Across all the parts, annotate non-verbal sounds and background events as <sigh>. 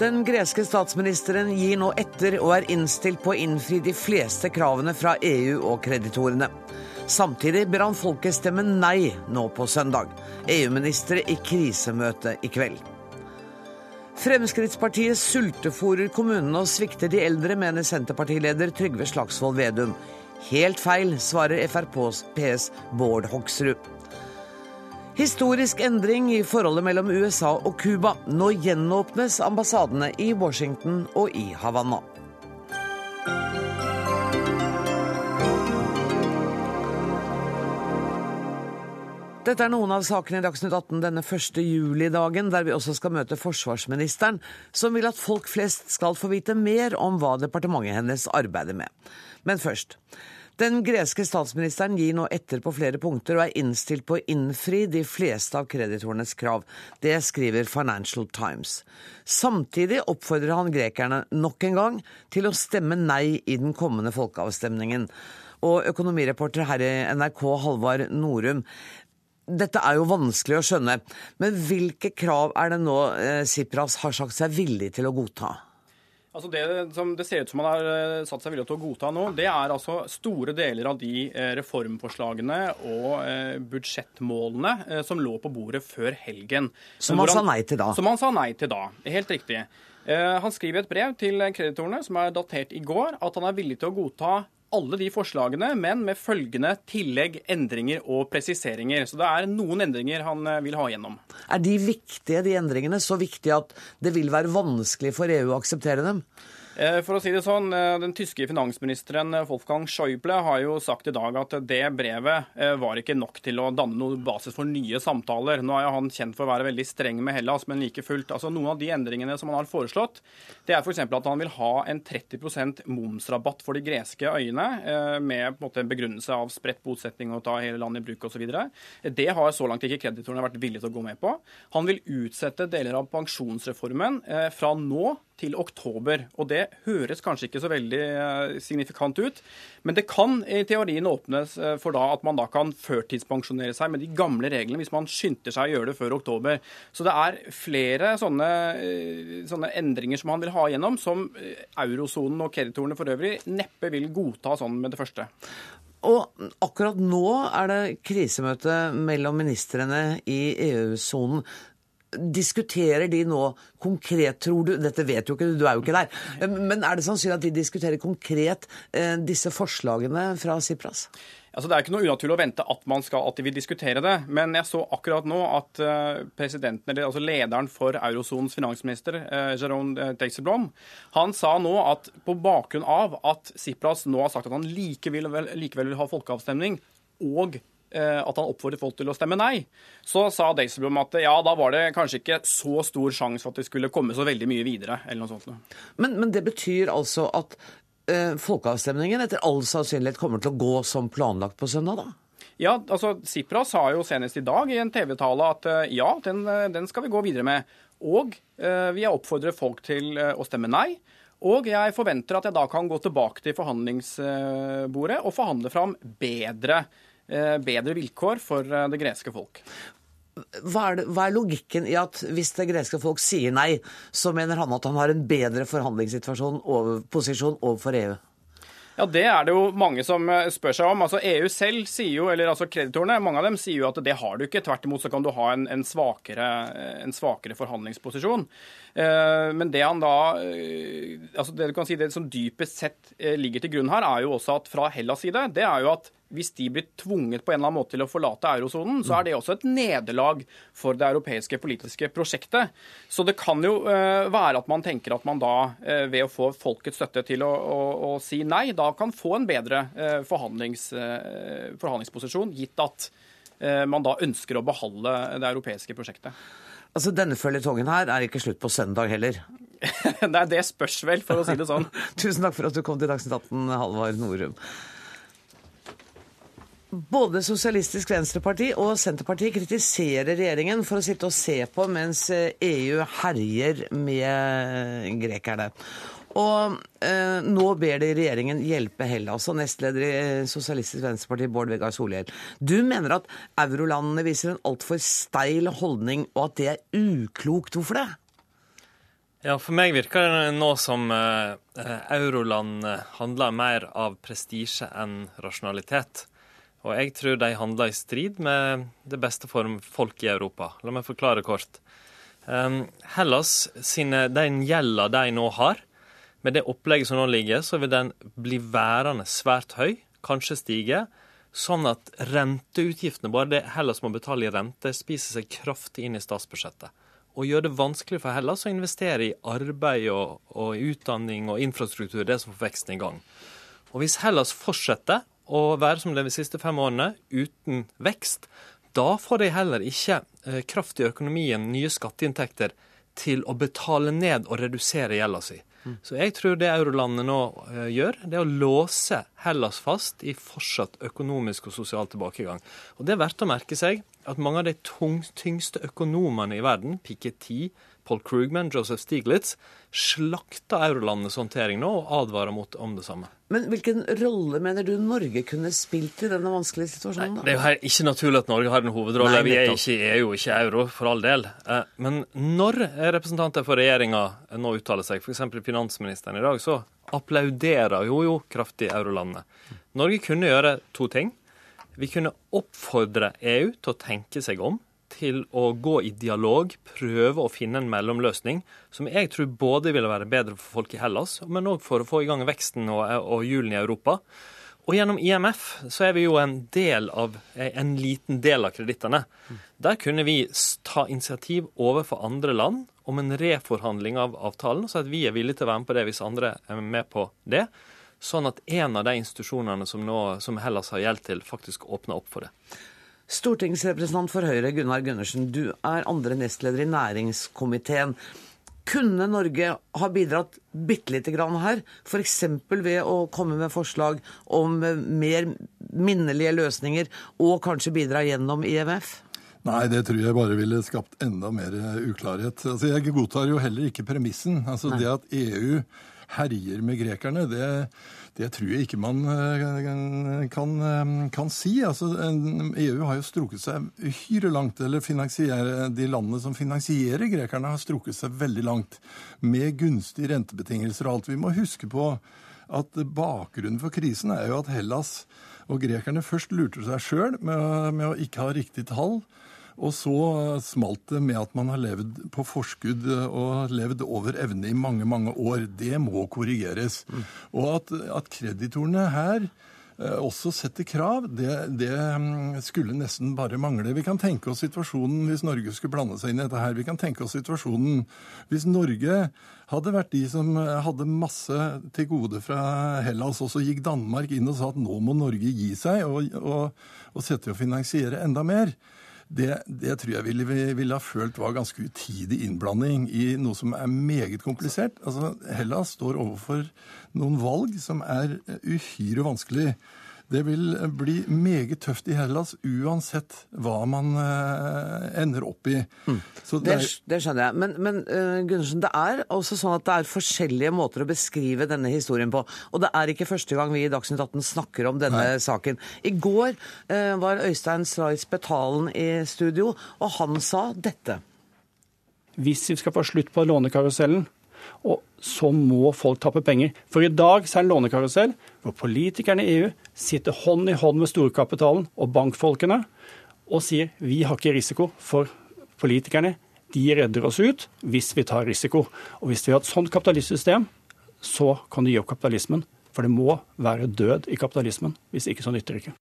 Den greske statsministeren gir nå etter og er innstilt på å innfri de fleste kravene fra EU og kreditorene. Samtidig ber han folket stemme nei nå på søndag. EU-ministre i krisemøte i kveld. Fremskrittspartiet sultefòrer kommunene og svikter de eldre, mener Senterpartileder Trygve Slagsvold Vedum. Helt feil, svarer FrPs Bård Hoksrud. Historisk endring i forholdet mellom USA og Cuba. Nå gjenåpnes ambassadene i Washington og i Havanna. Dette er noen av sakene i Dagsnytt 18 denne første julidagen, der vi også skal møte forsvarsministeren, som vil at folk flest skal få vite mer om hva departementet hennes arbeider med. Men først. Den greske statsministeren gir nå etter på flere punkter og er innstilt på å innfri de fleste av kreditorenes krav. Det skriver Financial Times. Samtidig oppfordrer han grekerne nok en gang til å stemme nei i den kommende folkeavstemningen. Og økonomireporter her i NRK, Halvard Norum. Dette er jo vanskelig å skjønne, men hvilke krav er det nå eh, Sipras har sagt seg villig til å godta? Altså det som det ser ut som man har eh, satt seg villig til å godta nå, det er altså store deler av de eh, reformforslagene og budsjettmålene som lå på bordet før helgen. Som han, sa nei til da? Som han sa nei til da. Helt riktig. Han skriver et brev til kreditorene som er datert i går, at han er villig til å godta alle de forslagene, men med følgende tillegg, endringer og presiseringer. Så det er noen endringer han eh, vil ha igjennom. Er de viktige, de endringene? Så viktige at det vil være vanskelig for EU å akseptere dem? Eh, for å si det sånn, eh, Den tyske finansministeren eh, Wolfgang Schäuble har jo sagt i dag at det brevet var ikke nok til å danne noen basis for nye samtaler. Nå er han kjent for å være veldig streng med Hellas, men like fullt. Altså, noen av de endringene som han har foreslått, det er f.eks. at han vil ha en 30% momsrabatt for de greske øyene, med på en måte begrunnelse av spredt bosetting og ta hele landet i bruk osv. Det har så langt ikke kreditorene vært villige til å gå med på. Han vil utsette deler av pensjonsreformen fra nå til oktober. Og det høres kanskje ikke så veldig eh, signifikant ut, men det kan i teorien åpnes eh, for da at man da kan førtidspensjonere seg med de gamle reglene hvis man skynder seg å gjøre det før oktober. Så det er flere sånne, eh, sånne endringer som han vil ha igjennom, som eurosonen og kreditorene for øvrig neppe vil godta sånn med det første. Og akkurat nå er det krisemøte mellom ministrene i EU-sonen. Diskuterer de nå konkret, tror du Dette vet jo ikke du, er jo ikke der. Men er det sannsynlig at de diskuterer konkret eh, disse forslagene fra Sipras? Altså, det er ikke noe unaturlig å vente at, skal, at, de vil diskutere det. Men jeg så akkurat nå at presidenten, eller altså lederen for eurosonens finansminister, uh, Jérôme Dijsselbloem, han sa nå at på bakgrunn av at Sipras nå har sagt at han likevel, likevel vil ha folkeavstemning, og Eh, at han oppfordret folk til å stemme nei, så sa Dijsselbloem at ja, da var det kanskje ikke så stor sjanse for at de skulle komme så veldig mye videre. eller noe sånt. Men, men det betyr altså at eh, folkeavstemningen etter all sannsynlighet kommer til å gå som planlagt på søndag, da? Ja, altså Sipras sa jo senest i dag i en TV-tale at eh, ja, den, eh, den, skal vi gå videre med. Og eh, vi har oppfordret folk til å stemme nei. Og jeg forventer at jeg da kan gå tilbake til forhandlingsbordet og forhandle fram bedre Eh, bedre vilkår for eh, det greske folk. Hva er, det, hva er, logikken i at hvis det greske folk sier nei, så mener han at han har en bedre forhandlingssituasjon over, posisjon overfor EU? Ja, Det er det jo mange som eh, spør seg om. Altså EU selv sier jo, eller altså kreditorene, mange av dem sier jo at det har du ikke. Tvert imot så kan du ha en, en, svakere, en svakere, forhandlingsposisjon. Men det han da altså det du kan si, det som dypest sett ligger til grunn her, er jo også at fra Hellas side, det er jo at hvis de blir tvunget på en eller annen måte til å forlate eurosonen, så er det også et nederlag for det europeiske politiske prosjektet. Så det kan jo uh, være at man tenker at man da, uh, ved å få folkets støtte til å, å, å, si nei, da kan få en bedre uh, forhandlings, forhandlingsposisjon, gitt at man da ønsker å beholde det europeiske prosjektet. Altså, Denne føljetongen her er ikke slutt på søndag heller? <laughs> Nei, det spørs vel, for å si det sånn. <laughs> Tusen takk for at du kom til Dagsnytt 18, Halvard Norum. Både Sosialistisk Venstreparti og Senterpartiet kritiserer regjeringen for å sitte og se på mens EU herjer med grekerne. Og eh, nå ber de regjeringen hjelpe Hellas. Og nestleder i Sosialistisk Venstreparti, Bård Vegar Solhjell. Du mener at eurolandene viser en altfor steil holdning, og at det er uklokt. Hvorfor det? Ja, For meg virker det nå som eh, euroland handler mer av prestisje enn rasjonalitet. Og jeg tror de handler i strid med det beste for folk i Europa. La meg forklare kort. Um, Hellas sine, den gjelda de nå har, med det opplegget som nå ligger, så vil den bli værende svært høy, kanskje stige, sånn at renteutgiftene, bare det Hellas må betale i rente, spiser seg kraftig inn i statsbudsjettet. Og gjør det vanskelig for Hellas å investere i arbeid og, og utdanning og infrastruktur, det som får veksten i gang. Og hvis Hellas fortsetter å være som de siste fem årene, uten vekst, da får de heller ikke eh, kraft i økonomien, nye skatteinntekter, til å betale ned og redusere gjelda si. Mm. Så jeg tror det eurolandet nå uh, gjør, det er å låse Hellas fast i fortsatt økonomisk og sosial tilbakegang. Og det er verdt å merke seg at mange av de tyngste økonomene i verden, Piketty, Paul Krugman, Joseph Stiglitz, slakta eurolandenes håndtering nå og advarer mot om det samme. Men hvilken rolle mener du Norge kunne spilt i denne vanskelige situasjonen? Nei, det er jo ikke naturlig at Norge har en hovedrolle. Nei, vi er ikke i EU, ikke euro, for all del. Eh, men når representanter for regjeringa nå uttaler seg, f.eks. finansministeren i dag, så applauderer jo jo kraftig eurolandet. Norge kunne gjøre to ting. Vi kunne oppfordre EU til å tenke seg om til å gå i dialog, prøve å finne en mellomløsning, som jeg tror både ville være bedre for folk i Hellas, men òg for å få i gang veksten og, hjulene i Europa. Og gjennom IMF så er vi jo en del av en liten del av kredittene. Der kunne vi ta initiativ overfor andre land om en reforhandling av avtalen, så at vi er villige til å være med på det hvis andre er med på det. Sånn at en av de institusjonene som, nå, som Hellas har gjeld til, faktisk åpner opp for det. Stortingsrepresentant for Høyre Gunnar Gundersen, du er andre nestleder i næringskomiteen. Kunne Norge ha bidratt bitte lite grann her, f.eks. ved å komme med forslag om mer minnelige løsninger, og kanskje bidra gjennom IMF? Nei, det tror jeg bare ville skapt enda mer uklarhet. Altså, jeg godtar jo heller ikke premissen. Altså, det at EU herjer med grekerne, det, det tror jeg ikke man eh, kan, eh, kan si. Altså, EU har jo strukket seg uhyre langt. Eller de landene som finansierer grekerne, har strukket seg veldig langt. Med gunstige rentebetingelser og alt. Vi må huske på at bakgrunnen for krisen er jo at Hellas og grekerne først lurte seg sjøl med, med å ikke ha riktig tall. Og så smalt det med at man har levd på forskudd og levd over evne i mange, mange år. Det må korrigeres. Mm. Og at, at kreditorene her eh, også setter krav, det, det, mm, skulle nesten bare mangle. Vi kan tenke oss situasjonen hvis Norge skulle blande seg inn i dette her. Vi kan tenke oss situasjonen hvis Norge hadde vært de som hadde masse til gode fra Hellas, og så gikk Danmark inn og sa at nå må Norge gi seg og, og, og sette og finansiere enda mer det, det, tror jeg ville, ville ha følt var ganske utidig innblanding i noe som er meget komplisert. Altså, Hellas står overfor noen valg som er uhyre vanskelig. Det vil bli meget tøft i Hellas uansett hva man uh, ender opp i. Mm. Det, det, det, skjønner jeg. Men, men uh, Gundersen, det er også sånn at det er forskjellige måter å beskrive denne historien på. Og det er ikke første gang vi i Dagsnytt 18 snakker om denne Nei. saken. I går uh, var Øystein Slais Betalen i studio, og han sa dette. Hvis vi skal få slutt på lånekarusellen, og så må folk tappe penger. For i dag så er det en lånekarusell hvor politikerne i EU sitter hånd i hånd med storkapitalen og bankfolkene og sier vi har ikke risiko for politikerne. De redder oss ut hvis vi tar risiko. Og hvis vi har et sånt kapitalistsystem, så kan du gi opp kapitalismen. For det må være død i kapitalismen. Hvis ikke så nytter det ikke.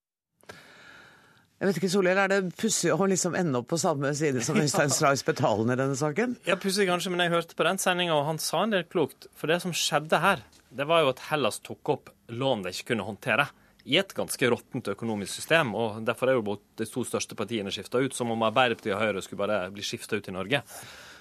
Jeg vet ikke, Solhjell, Er det pussig å liksom ende opp på samme side som <laughs> Øystein Strauss Betalen i denne saken? Ja, pussig kanskje, men jeg hørte på den sendinga, og han sa en del klokt. For det som skjedde her, det var jo at Hellas tok opp lån de ikke kunne håndtere. I et ganske råttent økonomisk system. og Derfor er jo de to største partiene skifta ut, som om Arbeiderpartiet og Høyre skulle bare bli skifta ut i Norge.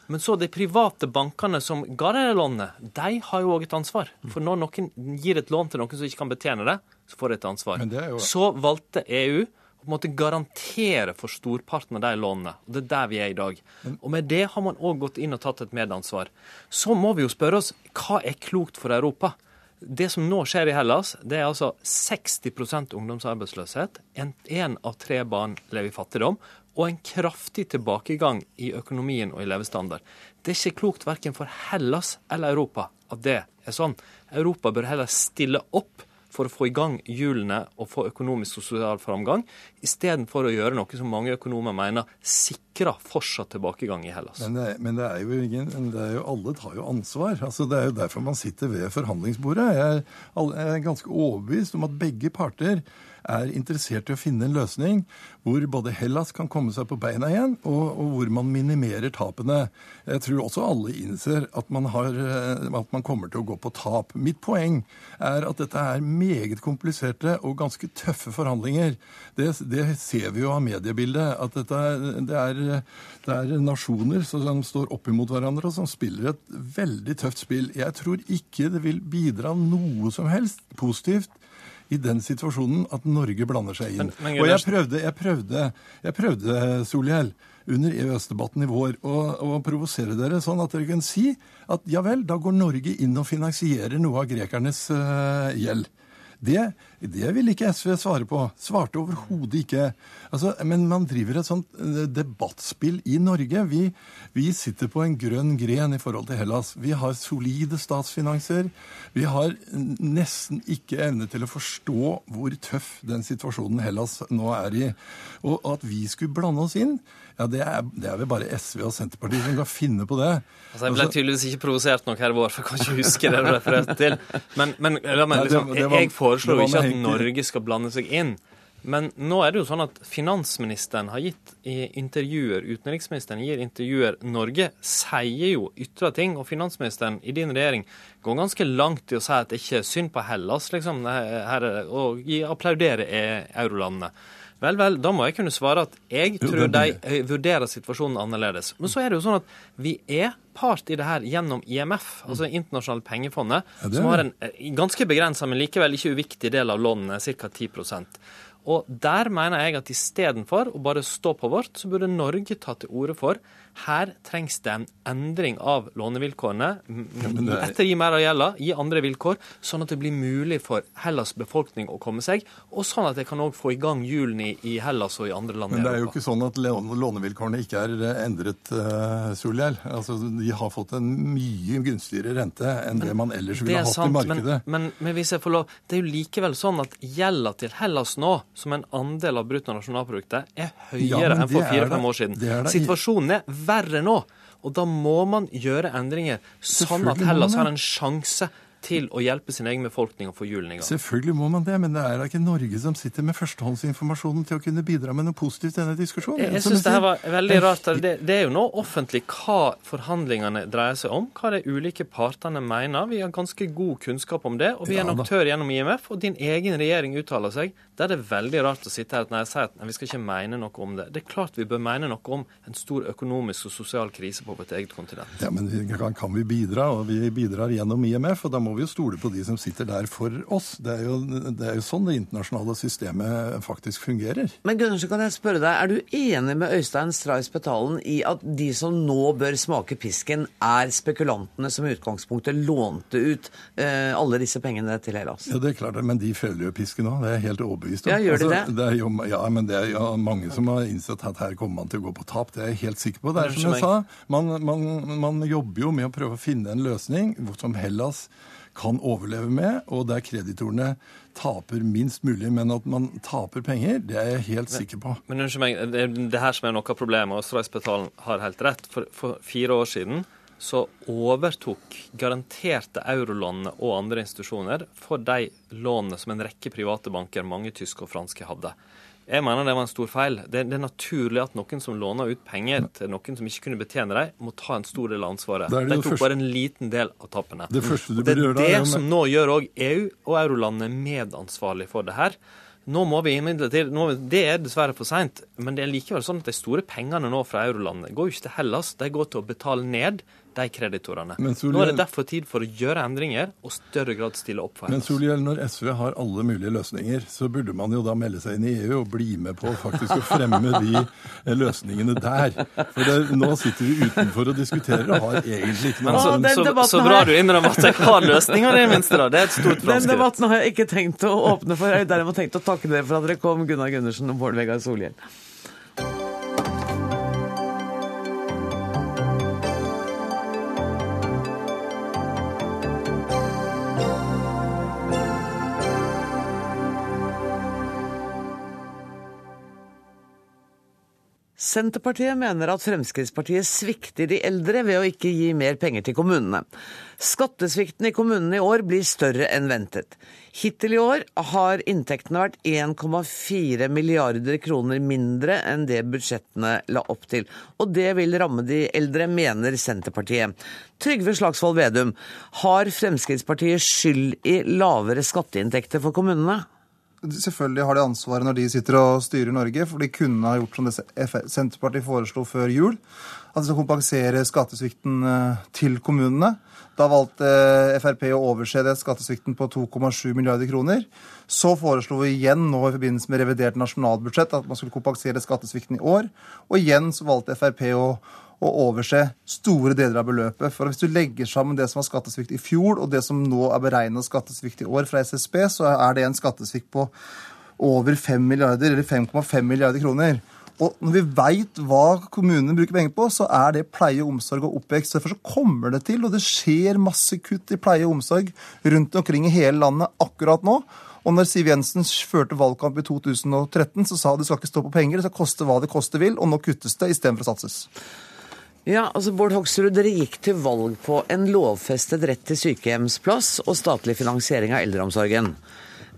Men så de private bankene som ga det lånet, de har jo òg et ansvar. For når noen gir et lån til noen som ikke kan betjene det, så får de et ansvar. Jo... Så valgte EU på en måte garantere for storparten av de lånene. Og Det er der vi er i dag. Og med det har man òg gått inn og tatt et medansvar. Så må vi jo spørre oss hva er klokt for Europa? Det som nå skjer i Hellas, det er altså 60% ungdomsarbeidsløshet. Én av tre barn lever i fattigdom. Og en kraftig tilbakegang i økonomien og i levestandard. Det er ikke klokt verken for Hellas eller Europa at det er sånn. Europa bør heller stille opp for å få i gang hjulene og få økonomisk og sosial framgang, istedenfor å gjøre noe som mange økonomer mener sikrer fortsatt tilbakegang i Hellas. Men det, men det er jo ingen det er jo, Alle tar jo ansvar. Altså, det er jo derfor man sitter ved forhandlingsbordet. Jeg er, jeg er ganske overbevist om at begge parter er interessert i å finne en løsning hvor både Hellas kan komme seg på beina igjen, og, og hvor man minimerer tapene. Jeg tror også alle innser at man, har, eh, at man kommer til å gå på tap. Mitt poeng er at dette er meget kompliserte og ganske tøffe forhandlinger. Det, det ser vi jo av mediebildet. At dette det, er, det er nasjoner som står oppimot hverandre, og som spiller et veldig tøft spill. Jeg tror ikke det vil bidra noe som helst positivt i den situasjonen at Norge blander seg inn. Men, men, og jeg prøvde, jeg prøvde, jeg prøvde Solhjell, under EØS-debatten i vår å, provosere dere sånn at dere kan si at ja vel, da går Norge inn og finansierer noe av grekernes uh, gjeld. Det, det vil ikke SV svare på. Svarte overhodet ikke. Altså, men man driver et sånt eh, debattspill i Norge. Vi, vi, sitter på en grønn gren i forhold til Hellas. Vi har solide statsfinanser. Vi har nesten ikke evne til å forstå hvor tøff den situasjonen Hellas nå er i. Og at vi skulle blande oss inn, ja, det er, det er, vel bare SV og Senterpartiet som kan finne på det. Altså, Jeg ble altså- tydeligvis ikke provosert nok her i vår, for jeg kan ikke huske det du refererte til. Men, men meg liksom, jeg foreslår ikke at Norge skal blande seg inn. Men nå er det jo sånn at finansministeren har gitt i intervjuer, utenriksministeren gir intervjuer. Norge sier jo ytre ting, og finansministeren i din regjering går ganske langt i å si at det ikke er synd på Hellas, liksom, her, og applaudere eurolandene. Vel, vel, da må jeg kunne svare at jeg tror de eh, vurderer situasjonen annerledes. Men så er det jo sånn at vi er part i det her gjennom IMF, altså Det internasjonale pengefondet, ja, som har en eh, ganske begrensa, men likevel ikke uviktig del av lånene, ca. 10% og der mener jeg at istedenfor å bare stå på vårt, så burde Norge ta til orde for her trengs det en endring av lånevilkårene. etter Ettergi mer av gjelda, gi andre vilkår, sånn at det blir mulig for Hellas' befolkning å komme seg, og sånn at det kan òg få i gang hjulene i Hellas og i andre land Men det er jo ikke sånn at lånevilkårene ikke er eh, endret, uh, Solhjell. Altså, de har fått en mye gunstigere rente enn men, det man ellers ville hatt sant, i markedet. Men, men, hvis jeg får lov, det er jo likevel sånn at gjelda til Hellas nå som en andel av bruttonasjonalproduktet er høyere ja, enn for fire-fem år siden. Situasjonen er verre nå. Og da må man gjøre endringer, sånn at Hellas har en sjanse til å hjelpe sin egen befolkning å få hjulene i gang. Selvfølgelig må man det, men det er da ikke Norge som sitter med førstehåndsinformasjonen til å kunne bidra med noe positivt i denne diskusjonen. Jeg, jeg syns det her var veldig rart. Det, det, er jo nå offentlig hva forhandlingene dreier seg om, hva de ulike partene mener. Vi har ganske god kunnskap om det, og vi er en aktør gjennom IMF, og din egen regjering uttaler seg. Da er det veldig rart å sitte her når jeg sier at nei, vi skal ikke mene noe om det. Det er klart vi bør mene noe om en stor økonomisk og sosial krise på vårt eget kontinent. Ja, Men kan, kan vi bidra? Og vi bidrar gjennom IMF, og da må vi jo stole på de som sitter der for oss. Det er jo, det er jo sånn det internasjonale systemet faktisk fungerer. Men Gundersen, kan jeg spørre deg, er du enig med Øystein Stray Spetalen i at de som nå bør smake pisken, er spekulantene som i utgangspunktet lånte ut eh, alle disse pengene til Hellas? Ja, det er klart, men de føler jo pisken nå. Det er helt overbevist overbevist om. Ja, gjør de altså, det? det jo, ja, men det er jo mange som har innsett at her kommer man til å gå på tap. Det er jeg helt sikker på. Det er som jeg sa, man, man, man jobber jo med å prøve å finne en løsning som Hellas kan overleve med, og der kreditorene taper minst mulig. Men at man taper penger, det er jeg helt sikker på. Men unnskyld meg, det er det her som er noe av problemet, og Streisbetalen har helt rett. For, for fire år siden så overtok garanterte eurolånene og andre institusjoner for de lånene som en rekke private banker, mange tyske og franske, hadde. Jeg mener det var en stor feil. Det, det, er naturlig at noen som låner ut penger til noen som ikke kunne betjene dem, må ta en stor del av ansvaret. Det de tok første... bare en liten del av tappene. Det, og det er det som nå gjør òg EU og eurolandene medansvarlig for det her. Nå må vi imidlertid Det er dessverre for seint, men det er likevel sånn at de store pengene nå fra eurolandene går jo ikke til Hellas. De går til å betale ned de kreditorene. Men Solhjell- Nå er det derfor tid for å gjøre endringer og større grad stille opp for Men Soliel, Solhjell, når SV har alle mulige løsninger, så burde man jo da melde seg inn i EU og bli med på faktisk å fremme de løsningene der. For det, nå sitter vi utenfor og diskuterer og har egentlig ikke noe så, den så, så bra du innrømmer at jeg har løsninger, i det minste. da. Det er et stort Den debatten har jeg ikke tenkt å åpne for. Jeg har derimot tenkt å takke dere for at dere kom, Gunnar Gundersen og Bård Vegar Solhjell. Senterpartiet mener at Fremskrittspartiet svikter de eldre ved å ikke gi mer penger til kommunene. Skattesvikten i kommunene i år blir større enn ventet. Hittil i år har inntektene vært 1,4 milliarder kroner mindre enn det budsjettene la opp til. Og det vil ramme de eldre, mener Senterpartiet. Trygve Slagsvold Vedum, har Fremskrittspartiet skyld i lavere skatteinntekter for kommunene? Selvfølgelig har de ansvaret når de sitter og styrer Norge, for de kunne ha gjort som det Senterpartiet foreslo før jul. At de skal kompensere skattesvikten eh, til kommunene. Da valgte eh, Frp å overse det skattesvikten på 2,7 milliarder kroner. Så foreslo vi igjen nå i forbindelse med revidert nasjonalbudsjett at man skulle kompensere skattesvikten i år. Og igjen så valgte Frp å å overse store deler av beløpet. For hvis du legger sammen det som var skattesvikt i fjor, og det som nå er beregnet skattesvikt i år fra SSB, så er det en skattesvikt på over 5 milliarder, eller 5,5 milliarder kroner. Og når vi veit hva kommunene bruker penger på, så er det pleie, omsorg og oppvekst. Derfor så kommer det til, og det skjer masse kutt i pleie og omsorg rundt omkring i hele landet akkurat nå. Og når Siv Jensen førte valgkamp i 2013, så sa det skal ikke stå på penger, det skal koste hva det koste vil, og nå kuttes det istedenfor å satses. Ja, altså Bård Hoksrud, dere gikk til valg på en lovfestet rett til sykehjemsplass og statlig finansiering av eldreomsorgen.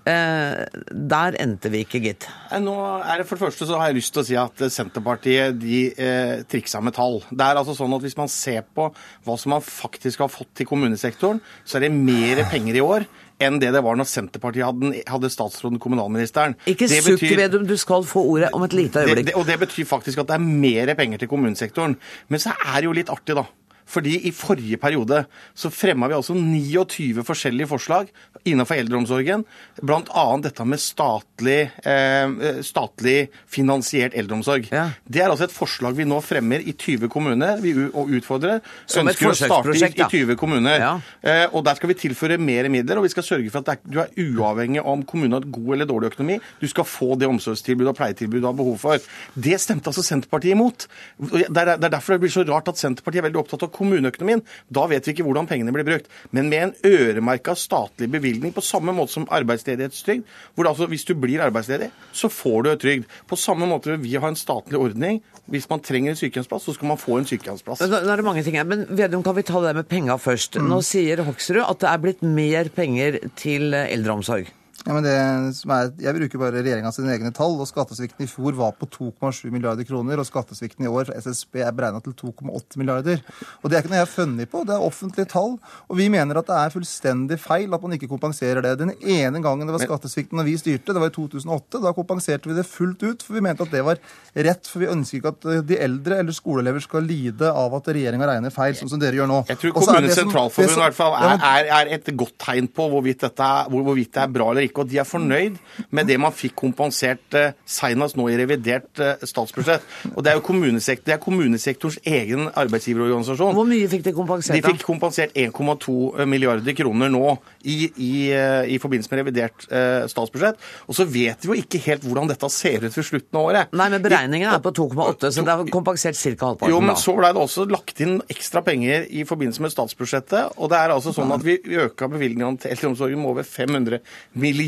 Eh, der endte vi ikke, gitt. Nå er det For det første så har jeg lyst til å si at eh, Senterpartiet de eh, triksa med tall. Det er altså sånn at Hvis man ser på hva som man faktisk har fått til kommunesektoren, så er det mer penger i år enn det det var når Senterpartiet hadde, hadde statsråden kommunalministeren. Ikke Det sukk, Vedum, du skal få ordet om et lite det, øyeblikk. det, og det betyr faktisk at det er mer penger til kommunesektoren. Men så er det jo litt artig, da. Fordi i forrige periode så fremma vi altså 29 forskjellige forslag innenfor eldreomsorgen. Bl.a. dette med statlig, eh, statlig finansiert eldreomsorg. Ja. Det er altså et forslag vi nå fremmer i 20 kommuner vi og utfordrer. Som et Ønsker å starte i, i 20 kommuner. Ja. Eh, og Der skal vi tilføre mer midler, og vi skal sørge for at det er, du er uavhengig om kommunen har god eller dårlig økonomi. Du skal få det omsorgstilbudet og pleietilbudet du har behov for. Det stemte altså Senterpartiet imot. Det er, det er derfor det blir så rart at Senterpartiet er veldig opptatt av kommuneøkonomien. Da vet vi ikke hvordan pengene blir brukt. Men med en øremerka statlig bevilgning, på samme måte som arbeidsledighetstrygd, hvor altså, hvis du blir arbeidsledig, så får du trygd. På samme måte vil vi ha en statlig ordning. Hvis man trenger en sykehjemsplass, så skal man få en sykehjemsplass. Nå nå er det mange ting her, men Vedum, kan vi ta det med penga først? Nå sier Hoksrud at det er blitt mer penger til eldreomsorg. Ja, men det som er, Jeg bruker bare regjeringa sine egne tall. og Skattesvikten i fjor var på 2,7 milliarder kroner. og Skattesvikten i år fra SSB er beregna til 2,8 milliarder. Og Det er ikke noe jeg har funnet på, det er offentlige tall. Og vi mener at det er fullstendig feil at man ikke kompenserer det. Den ene gangen det var skattesvikten når vi styrte, det var i 2008. Da kompenserte vi det fullt ut, for vi mente at det var rett. For vi ønsker ikke at eh, de eldre eller skoleelever skal lide av at regjeringa regner feil, sånn som dere gjør nå. Jeg tror Kommunenes Sentralforbund i hvert fall er, er, et godt tegn på hvorvidt, dette hvorvidt det er bra eller ikke. Og de er fornøyd med det man fikk kompensert eh, senest nå i revidert eh, statsbudsjett. Og det er jo kommunesekt, det er kommunesektorens egen arbeidsgiverorganisasjon. Hvor mye fikk de kompensert? De fikk kompensert 1,2 milliarder kroner nå i, i, eh, i forbindelse med revidert eh, statsbudsjett. Og så vet vi jo ikke helt hvordan dette ser ut ved slutten av året. Nei, men beregningen er på 2,8, så det er kompensert ca. halvparten. Jo, men så ble det også lagt inn ekstra penger i forbindelse med statsbudsjettet. Og det er altså sånn at vi øka bevilgningene til eldreomsorgen med over 500 millioner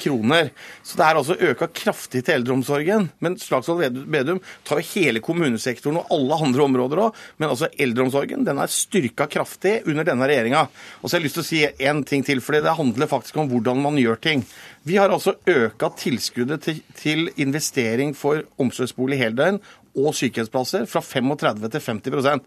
kroner. Så det er altså øka kraftig til eldreomsorgen. Men Slagsvold Vedum tar jo hele kommunesektoren og alle andre områder òg. Men altså eldreomsorgen den er styrka kraftig under denne regjeringa. Og så har jeg lyst til å si én ting til, for det handler faktisk om hvordan man gjør ting. Vi har altså øka tilskuddet til, til investering for omsorgsbolig heldøgn og sykehjemsplasser fra 35 til 50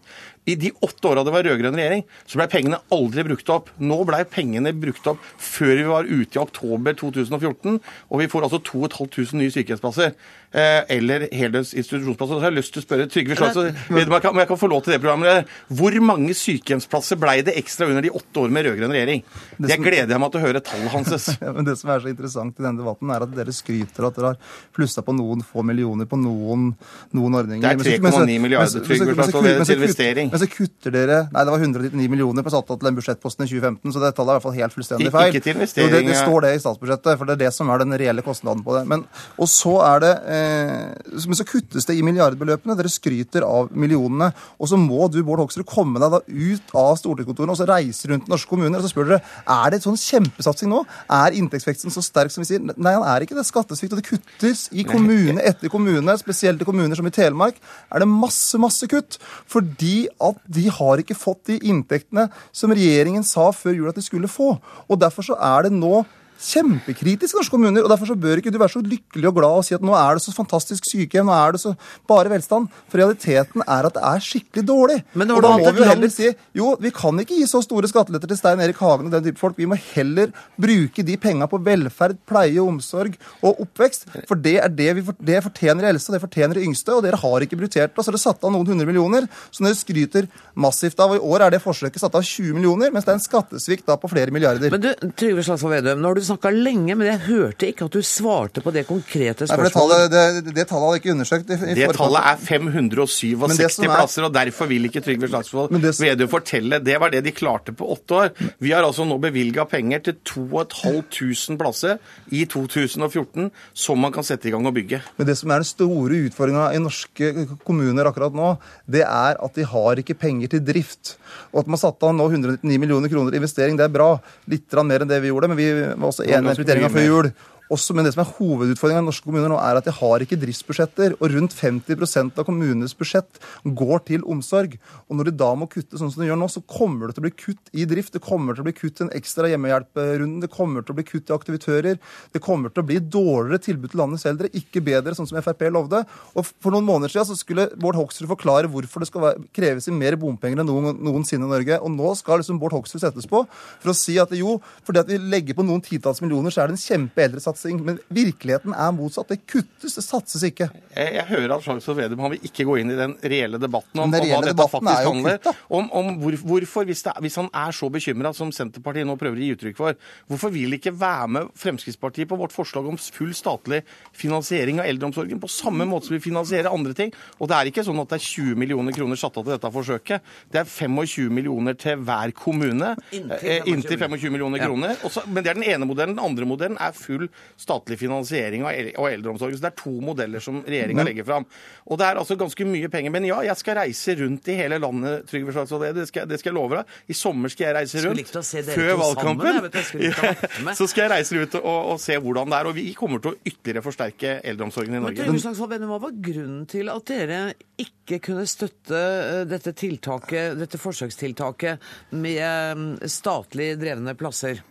I de åtte åra det var rød-grønn regjering, så ble pengene aldri brukt opp. Nå ble pengene brukt opp før vi var ute i oktober 2014, og vi får altså 2500 nye sykehjemsplasser. eh, eller heldøgns institusjonsplasser. Så jeg har lyst til å spørre Trygve Slagsvold Vedum, jeg kan- om jeg kan få lov til det programmet. Hvor mange sykehjemsplasser ble det ekstra under de åtte årene med rød-grønn regjering? Det gleder jeg meg til å høre tallet hans. <laughs> Ja, men Det som er så interessant i denne debatten, er at dere skryter at dere har plussa på noen få millioner på noen, noen ordninger. Det er Men så- men så- 3,9 milliarder, Trygve Slagsvold, til investering. Men så kutter dere Nei, det var 199 millioner på satt av til den budsjettposten i 2015, så det tallet er i hvert fall helt fullstendig feil. Ikke til Jo, det, det står det i statsbudsjettet, for det er det som er den reelle kostnaden på det. Men, og så er det eh, Men så kuttes det i milliardbeløpene. Dere skryter av millionene. Og så må du, Bård Hoksrud, komme deg da ut av stortingskontorene og så reise rundt norske kommuner og så spør dere er det et sånn kjempesatsing nå. Er inntektsveksten så sterk som vi sier? Nei, han er ikke det. Skattesvikt, og det kuttes i kommune etter kommune, spesielt i kommuner som i Telemark, er det masse, masse kutt. Fordi at de har ikke fått de inntektene som regjeringen sa før jul at de skulle få. Og derfor så er det nå kjempekritisk i norske kommuner, og derfor så bør ikke du være så lykkelig og glad og si at nå er det så fantastisk sykehjem, nå er det så bare velstand. For realiteten er at det er skikkelig dårlig. Men og da må vi jo heller si jo, vi kan ikke gi så store skatteletter til Stein Erik Hagen og den type folk. Vi må heller bruke de penga på velferd, pleie, omsorg og oppvekst. For det er det vi det fortjener de eldste, og det fortjener de yngste. Og dere har ikke prioritert det. Så dere satt av noen hundre millioner som dere skryter massivt av. Og i år er det forsøket satt av 20 millioner, mens det er en skattesvikt da på flere milliarder. Men du, Trygve Slagsvold Vedum, når du snakka lenge, men jeg hørte ikke at du svarte på det konkrete Nei, for det, spørsmålet. tallet, det, det tallet hadde ikke undersøkt. i- i Det tallet er 567 Men det som er- plasser, og derfor vil ikke Trygve Slagsvold som- Vedum fortelle. Det var det de klarte på åtte år. Vi har altså nå bevilga penger til 2500 plasser i 2014 som man kan sette i gang og bygge. Men det som er den store utfordringa i norske kommuner akkurat nå, det er at de har ikke penger til drift. Og at man satte av nå 199 millioner kroner i investering, det er bra. Litt mer enn det vi gjorde, men vi var også enige en prioriteringa før jul. Også, men det som er hovedutfordringa i norske kommuner nå, er at de har ikke driftsbudsjetter. Og rundt 50 av kommunenes budsjett går til omsorg. Og når de da må kutte sånn som de gjør nå, så kommer det til å bli kutt i drift. Det kommer til å bli kutt i en ekstra hjemmehjelprunde. Det kommer til å bli kutt i aktivitører. Det kommer til å bli dårligere tilbud til landets eldre, ikke bedre, sånn som Frp lovde. Og for noen måneder siden så skulle Bård Hoksrud forklare hvorfor det skal kreves inn mer bompenger enn noen, noensinne i Norge. Og nå skal liksom Bård Hoksrud settes på for å si at jo, fordi at vi legger på noen titalls millioner, så er det en kjempeeldresatsing. Men virkeligheten er motsatt. Det kuttes, det satses ikke. Jeg, jeg hører at Slagsvold Vedum han vil ikke gå inn i den reelle debatten om, reelle om hva dette debatten er faktisk jo handler. kutt. Om, om hvor, hvorfor, hvis, det, hvis han er så bekymra som Senterpartiet nå prøver å gi uttrykk for, hvorfor vil ikke være med Fremskrittspartiet på vårt forslag om full statlig finansiering av eldreomsorgen på samme måte som vi finansierer andre ting? Og det er ikke sånn at det er 20 millioner kroner satt av til dette forsøket. Det er 25 millioner til hver kommune. Inntil eh, Inntil 25 millioner kroner. Også, men det er den ene modellen. Den andre modellen er full statlig finansiering av el- av eldreomsorgen. Så det er to modeller som regjeringa legger fram. Og det er altså ganske mye penger. Men ja, jeg skal reise rundt i hele landet, Trygve Slagsvold Vedum. Det, skal- det skal jeg love deg. I sommer skal jeg reise rundt. Før sammen, valgkampen. <laughs> med. så skal jeg reise ut og, og se hvordan det er. Og vi kommer til å ytterligere forsterke eldreomsorgen i Norge. Men. Trygve Slagsvold Vedum, Hva var grunnen til at dere ikke kunne støtte eh, dette tiltaket, dette forsøkstiltaket med eh, statlig drevne plasser?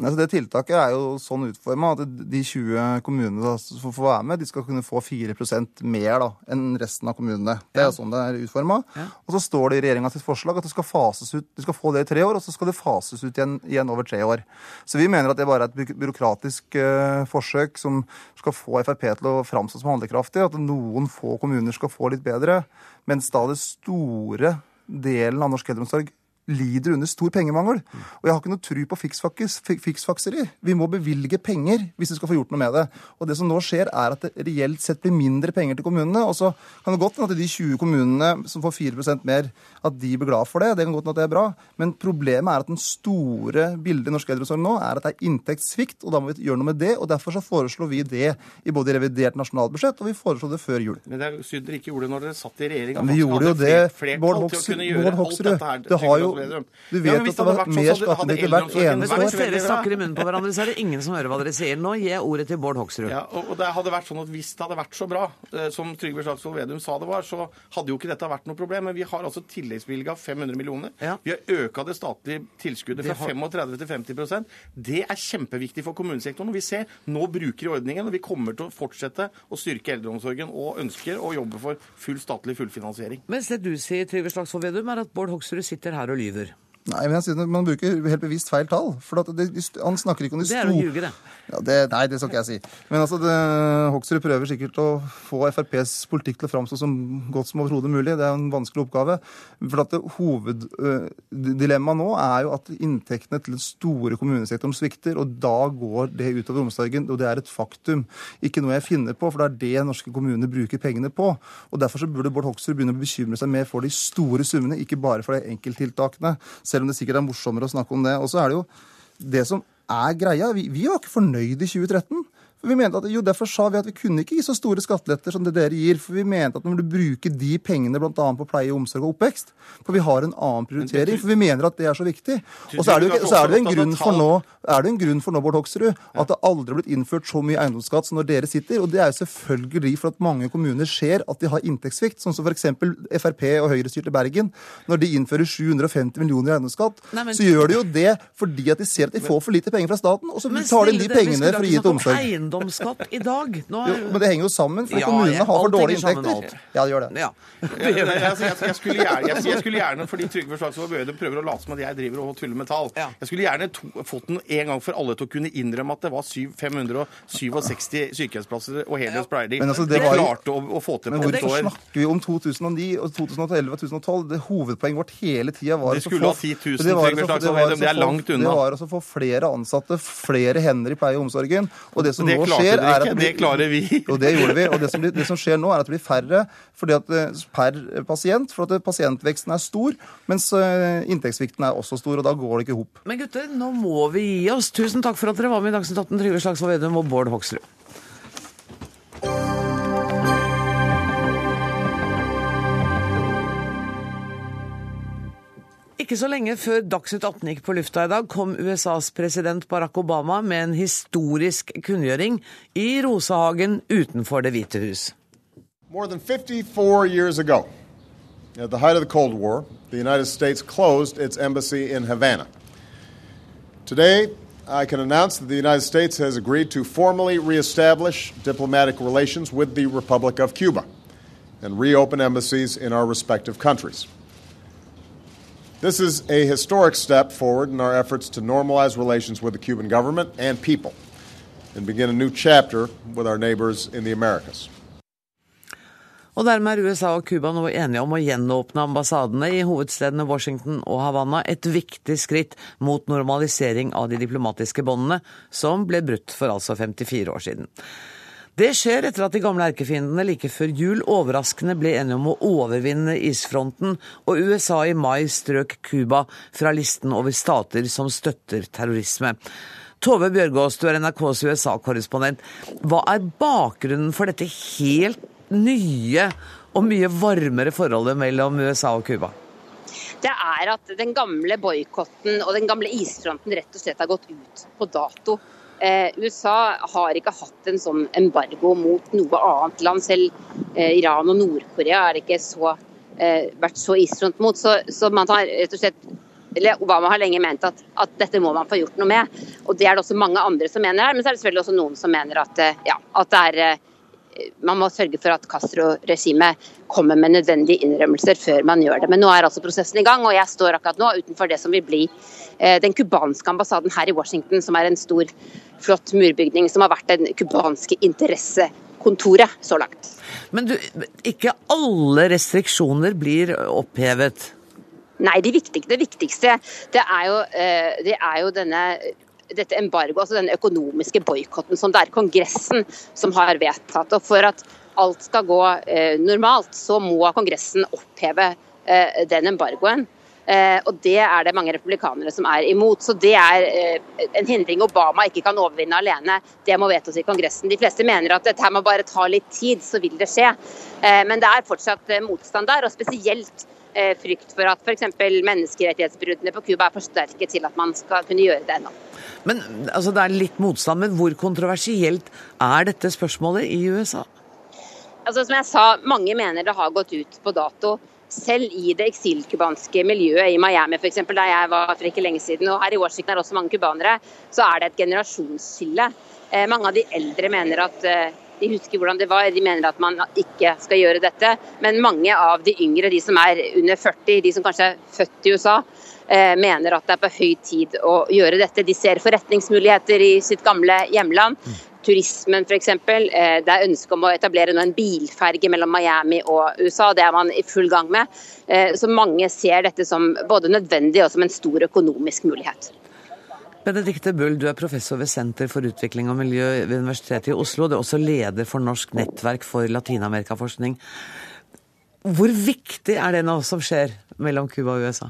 Altså det Tiltaket er jo sånn utforma at de 20 kommunene som får være med, de skal kunne få 4 mer da, enn resten av kommunene. Det er jo sånn det er utforma. Og så står det i regjeringa sitt forslag at det skal fases ut, de skal få det i tre år, og så skal det fases ut igjen, igjen over tre år. Så vi mener at det bare er et byråkratisk uh, forsøk som skal få Frp til å framstå som handlekraftig, at noen få kommuner skal få litt bedre, mens da det store delen av norsk eldreomsorg lider under stor pengemangel. Og jeg har ikke noe tru på fiksfakseri. Vi må bevilge penger hvis vi skal få gjort noe med det. Og det som nå skjer, er at det reelt sett blir mindre penger til kommunene. Og så kan det godt hende at de 20 kommunene som får 4% mer, at de blir glad for det. Det kan godt hende at det er bra. Men problemet er at den store bildet i norsk eldreomsorg nå er at det er inntektssvikt, og da må vi gjøre noe med det. Og derfor så foreslår vi det i både revidert nasjonalbudsjett, og vi foreslo det før jul. Men det er synd dere ikke gjorde det når dere satt i regjering. Men vi gjorde jo det. Bård Hoksrud. Det har jo, du vet at det var mer skatteinntekter hvert eneste Hvis dere snakker i munnen på hverandre, så er det ingen som hører hva dere sier. Nå gir jeg ordet til Bård Hoksrud. Ja, og og det hadde vært sånn at Hvis det hadde vært så bra eh, som Trygve Slagsvold Vedum sa det var, så hadde jo ikke dette vært noe problem. Men vi har altså tilleggsbevilga 500 millioner. Ja. Vi har øka det statlige tilskuddet fra 35 til 50% Det er kjempeviktig for kommunesektoren. Og vi ser nå bruker i ordningen, og vi kommer til å fortsette å styrke eldreomsorgen og ønsker å jobbe for full statlig fullfinansiering. Mens det du sier, Trygve Slagsvold Vedum, er at Bård Hoksrud sitter her og lyver lyver. Nei, men jeg synes Man bruker helt bevisst feil tall. for at det, Han snakker ikke om de Det er å store ljuge, det. ja, det, Nei, det skal ikke jeg si. Men altså, det, Hoksrud prøver sikkert å få FrPs politikk til å framstå som godt som overhodet mulig. Det er en vanskelig oppgave. For at Hoveddilemmaet nå er jo at inntektene til den store kommunesektoren svikter, og da går det utover omsorgen. Og det er et faktum. Ikke noe jeg finner på, for det er det norske kommuner bruker pengene på. Og Derfor så burde Bård Hoksrud begynne å bekymre seg mer for de store summene, ikke bare for de enkelttiltakene, selv om det sikkert er morsommere å snakke om det. Og så er det jo det som er greia. Vi, vi var ikke fornøyd i 2013. For vi mente at, jo, Derfor sa vi at vi kunne ikke gi så store skatteletter som det dere gir. For vi mente at når du bruker de pengene bl.a. på pleie, omsorg og oppvekst For vi har en annen prioritering, for vi mener at det er så viktig. Og så er det jo er det en grunn for nå, er det en grunn for nå, Bård Hoksrud, at det aldri har blitt innført så mye eiendomsskatt som når dere sitter. Og det er jo selvfølgelig for at mange kommuner ser at de har inntektssvikt, sånn som f.eks. Frp og Høyre-styrte Bergen. Når de innfører 750 millioner i eiendomsskatt, men- så gjør de jo <laughs> det fordi at de ser at de får for lite penger fra staten, og så tar de de pengene for å gi til omsorg. Eiendomsskatt i dag. Nå Jo, er... men det henger jo sammen, for Ja, kommunene jeg- har for dårlige inntekter. Ja, det gjør det. Ja. <laughs> Jeg, jeg, jeg, jeg, skulle gjerne, jeg, skulle gjerne, fordi Trygve Slagsvold Vedum prøver å late som at jeg driver og tuller med tall. Ja. Jeg skulle gjerne to, fått den en gang for alle til å kunne innrømme at det var 7, 567 sykehjemsplasser og heldøgns pleie. Men altså, det var klarte å, å få til på på år. hvorfor snakker vi om 2009 og 2011 og 2012? Det Hovedpoenget vårt hele tida var De skulle ha 10 000 det var Trygve altså- Slagsvold var det er altså langt unna. Det var altså å få flere ansatte, flere hender i pleie og omsorgen. Og det som Det nå klarte skjer, dere er at det klarer vi. <laughs> Og det gjorde vi. Og det som, blir- det som skjer nå, er at det blir færre fordi at eh, per pasient, for at pasientveksten er stor, mens eh, inntektssvikten er også stor, og da går det ikke i hop. Men gutter, nå må vi gi oss. Tusen takk for at dere var med i Dagsnytt 18, Trygve Slagsvold Vedum og Bård Hoksrud. Ikke så lenge før Dagsnytt 18 gikk på lufta i dag, kom USAs president Barack Obama med en historisk kunngjøring i Rosehagen utenfor Det hvite hus. More than 54 years ago, at the height of the Cold War, the United States closed its embassy in Havana. Today, I can announce that the United States has agreed to formally reestablish diplomatic relations with the Republic of Cuba and reopen embassies in our respective countries. This is a historic step forward in our efforts to normalize relations with the Cuban government and people and begin a new chapter with our neighbors in the Americas. Og dermed er USA og Cuba nå enige om å gjenåpne ambassadene i hovedstedene Washington og Havanna, et viktig skritt mot normalisering av de diplomatiske båndene, som ble brutt for altså 54 år siden. Det skjer etter at de gamle erkefiendene like før jul overraskende ble enige om å overvinne isfronten, og USA i mai strøk Cuba fra listen over stater som støtter terrorisme. Tove Bjørgaas, du er NRKs USA-korrespondent. Hva er bakgrunnen for dette helt nye og mye varmere forholdet mellom USA og Cuba? det er at den gamle boikotten og den gamle isfronten rett og slett har gått ut på dato. Eh, USA har ikke hatt en sånn embargo mot noe annet land. Selv eh, Iran og Nord-Korea har ikke så, eh, vært så isfront mot. Så, så har slett Obama har lenge ment at, at, dette må man få gjort noe med. Og Det er det også mange andre som mener her, men så er det selvfølgelig også noen som mener at, ja, at det er man må sørge for at Castro-regimet kommer med nødvendige innrømmelser før man gjør det. Men nå er altså prosessen i gang, og jeg står akkurat nå utenfor det som vil bli den cubanske ambassaden her i Washington, som er en stor, flott murbygning som har vært den cubanske interessekontoret så langt. Men du, ikke alle restriksjoner blir opphevet? Nei, det viktigste, det viktigste det er jo, eh, det er jo denne dette embargo, altså den økonomiske boikotten som det er Kongressen som har vedtatt. Og For at alt skal gå eh, normalt, så må Kongressen oppheve eh, den embargoen. Eh, og Det er det mange republikanere som er imot. Så Det er eh, en hindring Obama ikke kan overvinne alene. Det må vedtas i Kongressen. De fleste mener at dette må bare ta litt tid, så vil det skje. Eh, men det er fortsatt motstand der, og spesielt frykt for at f.eks. menneskerettighetsbruddene på Cuba er forsterket til at man skal kunne gjøre det ennå. Men altså, Det er litt motstand, men hvor kontroversielt er dette spørsmålet i USA? Altså, som jeg sa, Mange mener det har gått ut på dato. Selv i det eksilcubanske miljøet i Miami eksempel, der jeg var for ikke lenge siden, og her i Washington er også mange cubanere, så er det et generasjonsskille. Eh, mange av de eldre mener at eh, De husker hvordan det var, de mener at man ikke skal gjøre dette. Men mange av de yngre, de som er under 40, de som kanskje er født i USA, eh, mener at det er på høy tid å gjøre dette. De ser forretningsmuligheter i sitt gamle hjemland. Turismen f.eks. Eh, det er ønske om å etablere en bilferge mellom Miami og USA. Det er man i full gang med. Eh, så mange ser dette som både nødvendig og som en stor økonomisk mulighet. Benedikte Bull, du er professor ved Senter for utvikling og miljø ved Universitetet i Oslo. Du er også leder for Norsk nettverk for latinamerikaforskning. Hvor viktig er det nå som skjer mellom Cuba og USA?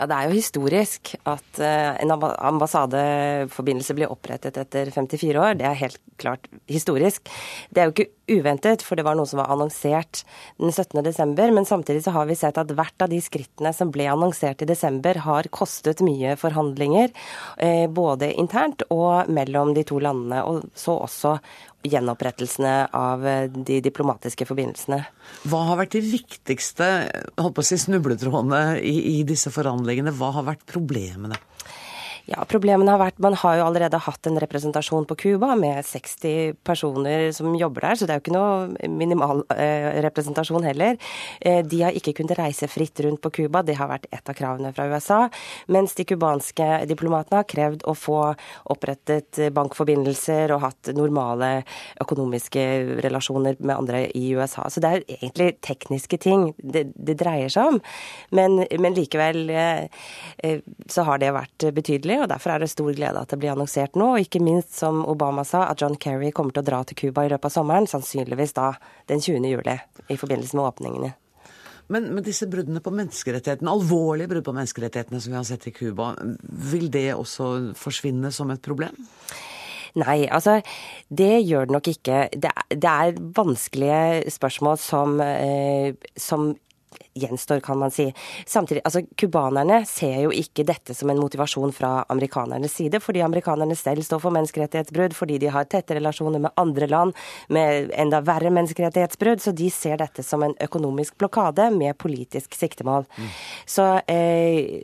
Ja, Det er jo historisk at uh, en ambassadeforbindelse blir opprettet etter 54 år. Det er helt klart historisk. Det er jo ikke uventet, for det var noe som var annonsert den 17. desember. Men samtidig så har vi sett at hvert av de skrittene som ble annonsert i desember, har kostet mye forhandlinger. Uh, både internt og mellom de to landene. Og så også gjenopprettelsene av eh, de diplomatiske forbindelsene. Hva har vært de viktigste holdt på å si, snubletrådene i, i disse forhandlingene? Hva har vært problemene? Ja, Problemene har vært Man har jo allerede hatt en representasjon på Cuba med 60 personer som jobber der, så det er jo ikke noe minimal eh, representasjon heller. Eh, de har ikke kunnet reise fritt rundt på Cuba, det har vært et av kravene fra USA. Mens de cubanske diplomatene har krevd å få opprettet bankforbindelser og hatt normale økonomiske relasjoner med andre i USA. Så det er egentlig tekniske ting det, det dreier seg om. Men, men likevel eh, eh så har det vært betydelig og derfor er det stor glede at det blir annonsert nå. Og ikke minst, som Obama sa, at John Kerry kommer til å dra til Cuba i løpet av sommeren, sannsynligvis da den 20. juli, i forbindelse med åpningene. Men, men, disse bruddene på menneskerettighetene, alvorlige brudd på menneskerettighetene som vi har sett i Cuba, vil det også forsvinne som et problem? Nei, altså det gjør det nok ikke. Det, det er vanskelige spørsmål som, eh, som gjenstår, kan man si. Samtidig, altså Cubanerne ser jo ikke dette som en motivasjon fra amerikanernes side, fordi amerikanerne selv står for menneskerettighetsbrudd, fordi de har tette relasjoner med andre land med enda verre menneskerettighetsbrudd, så de ser dette som en økonomisk blokade med politisk siktemål. Mm. Så, eh,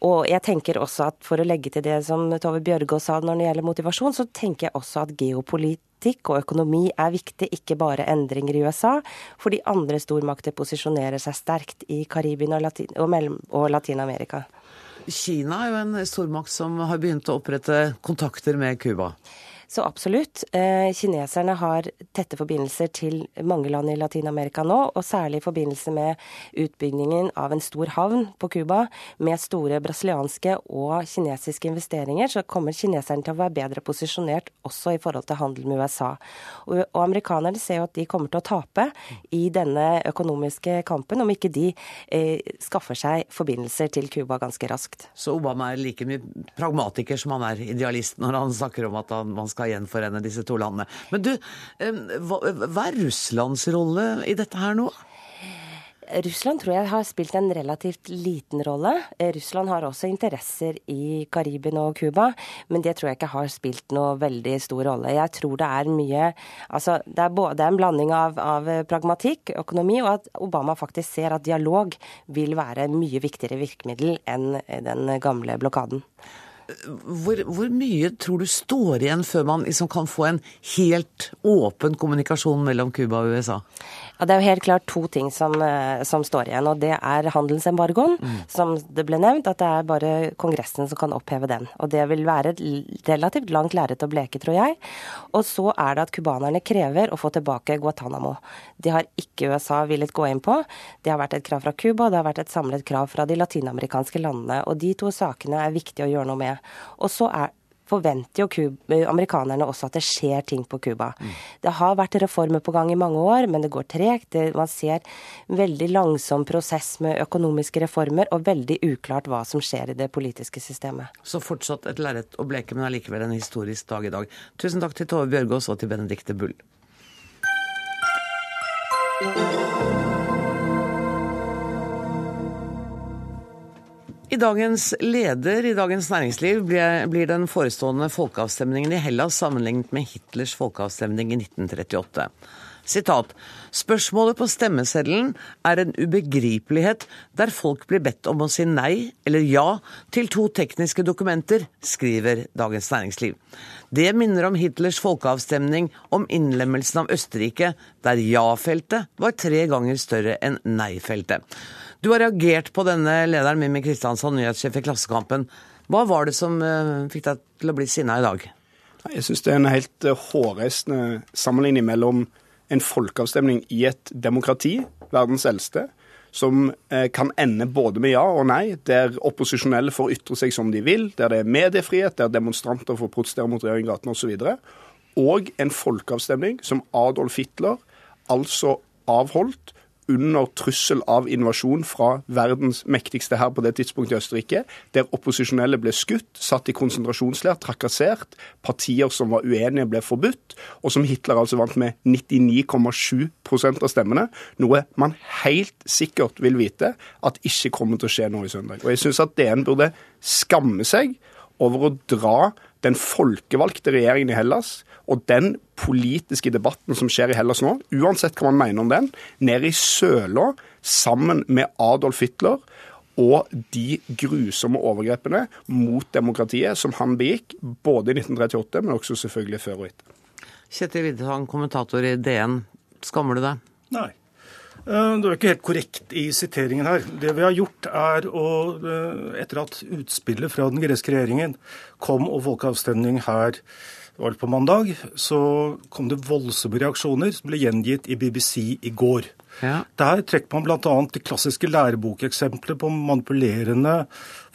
og jeg tenker også at for å legge til det som Tove Bjørgaas sa når det gjelder motivasjon, så tenker jeg også at geopolit politikk og økonomi er viktig, ikke bare endringer i USA, fordi andre stormakter posisjonerer seg sterkt i Karibien og, Latin og, og Latin-Amerika. Kina er jo en stormakt som har begynt å opprette kontakter med Cuba. Så absolutt. Eh, kineserne har tette forbindelser til mange land i Latin-Amerika nå, og særlig i forbindelse med utbyggingen av en stor havn på Cuba med store brasilianske og kinesiske investeringer, så kommer kineserne til å være bedre posisjonert også i forhold til handel med USA. Og, amerikanerne ser jo at de kommer til å tape i denne økonomiske kampen om ikke de eh, skaffer seg forbindelser til Cuba ganske raskt. Så Obama er like mye pragmatiker som han er idealist når han snakker om at man skal skal gjenforene disse to landene. Men du, hva, er Russlands rolle i dette her nå? Russland tror jeg har spilt en relativt liten rolle. Russland har også interesser i Karibien og Cuba, men det tror jeg ikke har spilt noe veldig stor rolle. Jeg tror det er mye Altså, det er, både, en blanding av, av, pragmatikk, økonomi, og at Obama faktisk ser at dialog vil være mye viktigere virkemiddel enn den gamle blokaden. Hvor, hvor, mye tror du står igjen før man liksom kan få en helt åpen kommunikasjon mellom Cuba og USA? Ja, Det er jo helt klart to ting som, eh, som står igjen. og Det er handelsembargoen, mm. som det ble nevnt. At det er bare Kongressen som kan oppheve den. Og Det vil være et relativt langt lerret å bleke, tror jeg. Og så er det at cubanerne krever å få tilbake Guatánamo. Det har ikke USA villet gå inn på. Det har vært et krav fra Cuba, det har vært et samlet krav fra de latinamerikanske landene. Og de to sakene er viktige å gjøre noe med. Og så er, forventer jo eh, amerikanerne også at det skjer ting på Cuba. Mm. Det har vært reformer på gang i mange år, men det går tregt. Man ser en veldig langsom prosess med økonomiske reformer, og veldig uklart hva som skjer i det politiske systemet. Så fortsatt et lerret å bleke, men allikevel en historisk dag i dag. Tusen takk til Tove Bjørgaas og til Benedicte Bull. I dagens leder i Dagens Næringsliv blir den forestående folkeavstemningen i Hellas sammenlignet med Hitlers folkeavstemning i 1938. Sitat. Spørsmålet på stemmeseddelen er en ubegripelighet der folk blir bedt om å si nei eller ja til to tekniske dokumenter, skriver Dagens Næringsliv. Det minner om Hitlers folkeavstemning om innlemmelsen av Østerrike, der ja-feltet var tre ganger større enn nei-feltet. Du har reagert på denne lederen, Mimmi Kristiansson, nyhetssjef i Klassekampen. Hva var det som uh, fikk deg til å bli sinna i dag? Jeg syns det er en helt uh, hårreisende sammenligning mellom en folkeavstemning i et demokrati, verdens eldste, som uh, kan ende både med ja og nei, der opposisjonelle får ytre seg som de vil, der det er mediefrihet, der demonstranter får protestere mot regjeringen i gatene osv., og en folkeavstemning som Adolf Hitler altså avholdt under trussel av invasjon fra verdens mektigste her på det tidspunktet i Østerrike, der opposisjonelle ble skutt, satt i konsentrasjonsleir, trakassert, partier som var uenige, ble forbudt, og som Hitler altså vant med 99,7% av stemmene, noe man helt sikkert vil vite at ikke kommer til å skje nå i søndag. Og jeg syns at DN burde skamme seg over å dra den folkevalgte regjeringen i Hellas og den politiske debatten som skjer i Hellas nå, uansett hva man mener om den, ned i søla sammen med Adolf Hitler og de grusomme overgrepene mot demokratiet som han begikk, både i 1938, men også selvfølgelig før og etter. Kjetil Widdetang, kommentator i DN. Skammer du deg? Nei. Eh, du er ikke helt korrekt i siteringen her. Det vi har gjort er å, eh, etter at utspillet fra den greske regjeringen kom og folkeavstemning her var på mandag, så kom det voldsomme reaksjoner som ble gjengitt i BBC i går. Ja. Der trekker man bl.a. de klassiske lærebokeksemplene på manipulerende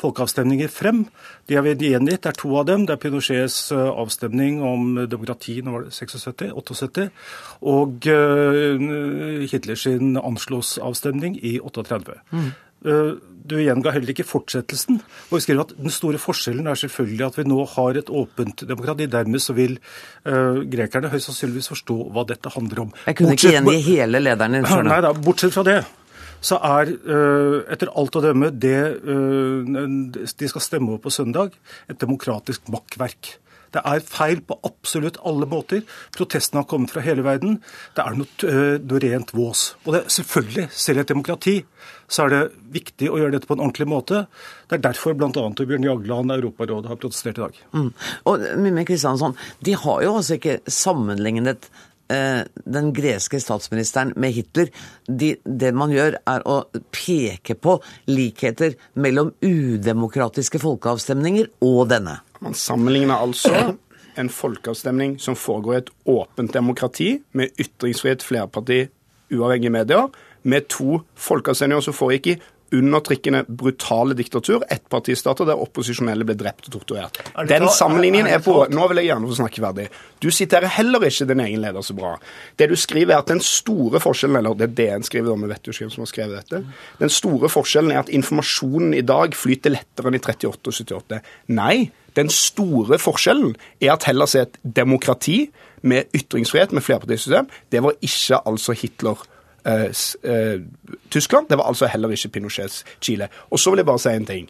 folkeavstemninger frem. De er gjengitt. Det er to av dem. Det er Pinochets eh, avstemning om demokrati nå var det 76, 78, og uh, Hitlers Anschluss-avstemning i 38. Mm. Uh, du gjenga heller ikke fortsettelsen. Og vi skriver at Den store forskjellen er selvfølgelig at vi nå har et åpent demokrati. Dermed så vil uh, grekerne høyst sannsynligvis forstå hva dette handler om. Jeg kunne bortsett, ikke gjengi hele lederen din. <clears throat> Nei da, bortsett fra det så er uh, etter alt å dømme det uh, de skal stemme over på søndag, et demokratisk makkverk. Det er feil på absolutt alle måter. Protestene har kommet fra hele verden. Det er noe, noe rent vås. Og det, selvfølgelig, selv et demokrati, så er det viktig å gjøre dette på en ordentlig måte. Det er derfor bl.a. Bjørn Jagland, Europarådet, har protestert i dag. Mm. Og Mimmi Kristiansson, de har jo altså ikke sammenlignet Eh, den greske statsministeren med Hitler. De, det man gjør, er å peke på likheter mellom udemokratiske folkeavstemninger og denne. Man sammenligner altså <clears throat> en folkeavstemning som foregår i et åpent demokrati, med ytringsfrihet, flerparti, uavhengige medier, med to folkeavstemninger som foregikk i undertrykkende, brutale diktatur, ettpartistater der opposisjonelle ble drept og torturert. Den sammenligningen er på Nå vil jeg gjerne få snakke ferdig. Du siterer heller ikke din egen leder så bra. Det du skriver, er at den store forskjellen Eller det er DN skriver, om, vi vet jo ikke hvem som har skrevet dette. Den store forskjellen er at informasjonen i dag flyter lettere enn i 38 og 78. Nei. Den store forskjellen er at Hellas er et demokrati med ytringsfrihet, med flerpartisystem. Det var ikke altså Hitler Tyskland. Det var altså heller ikke Pinochets Chile. Og så vil jeg bare si en ting.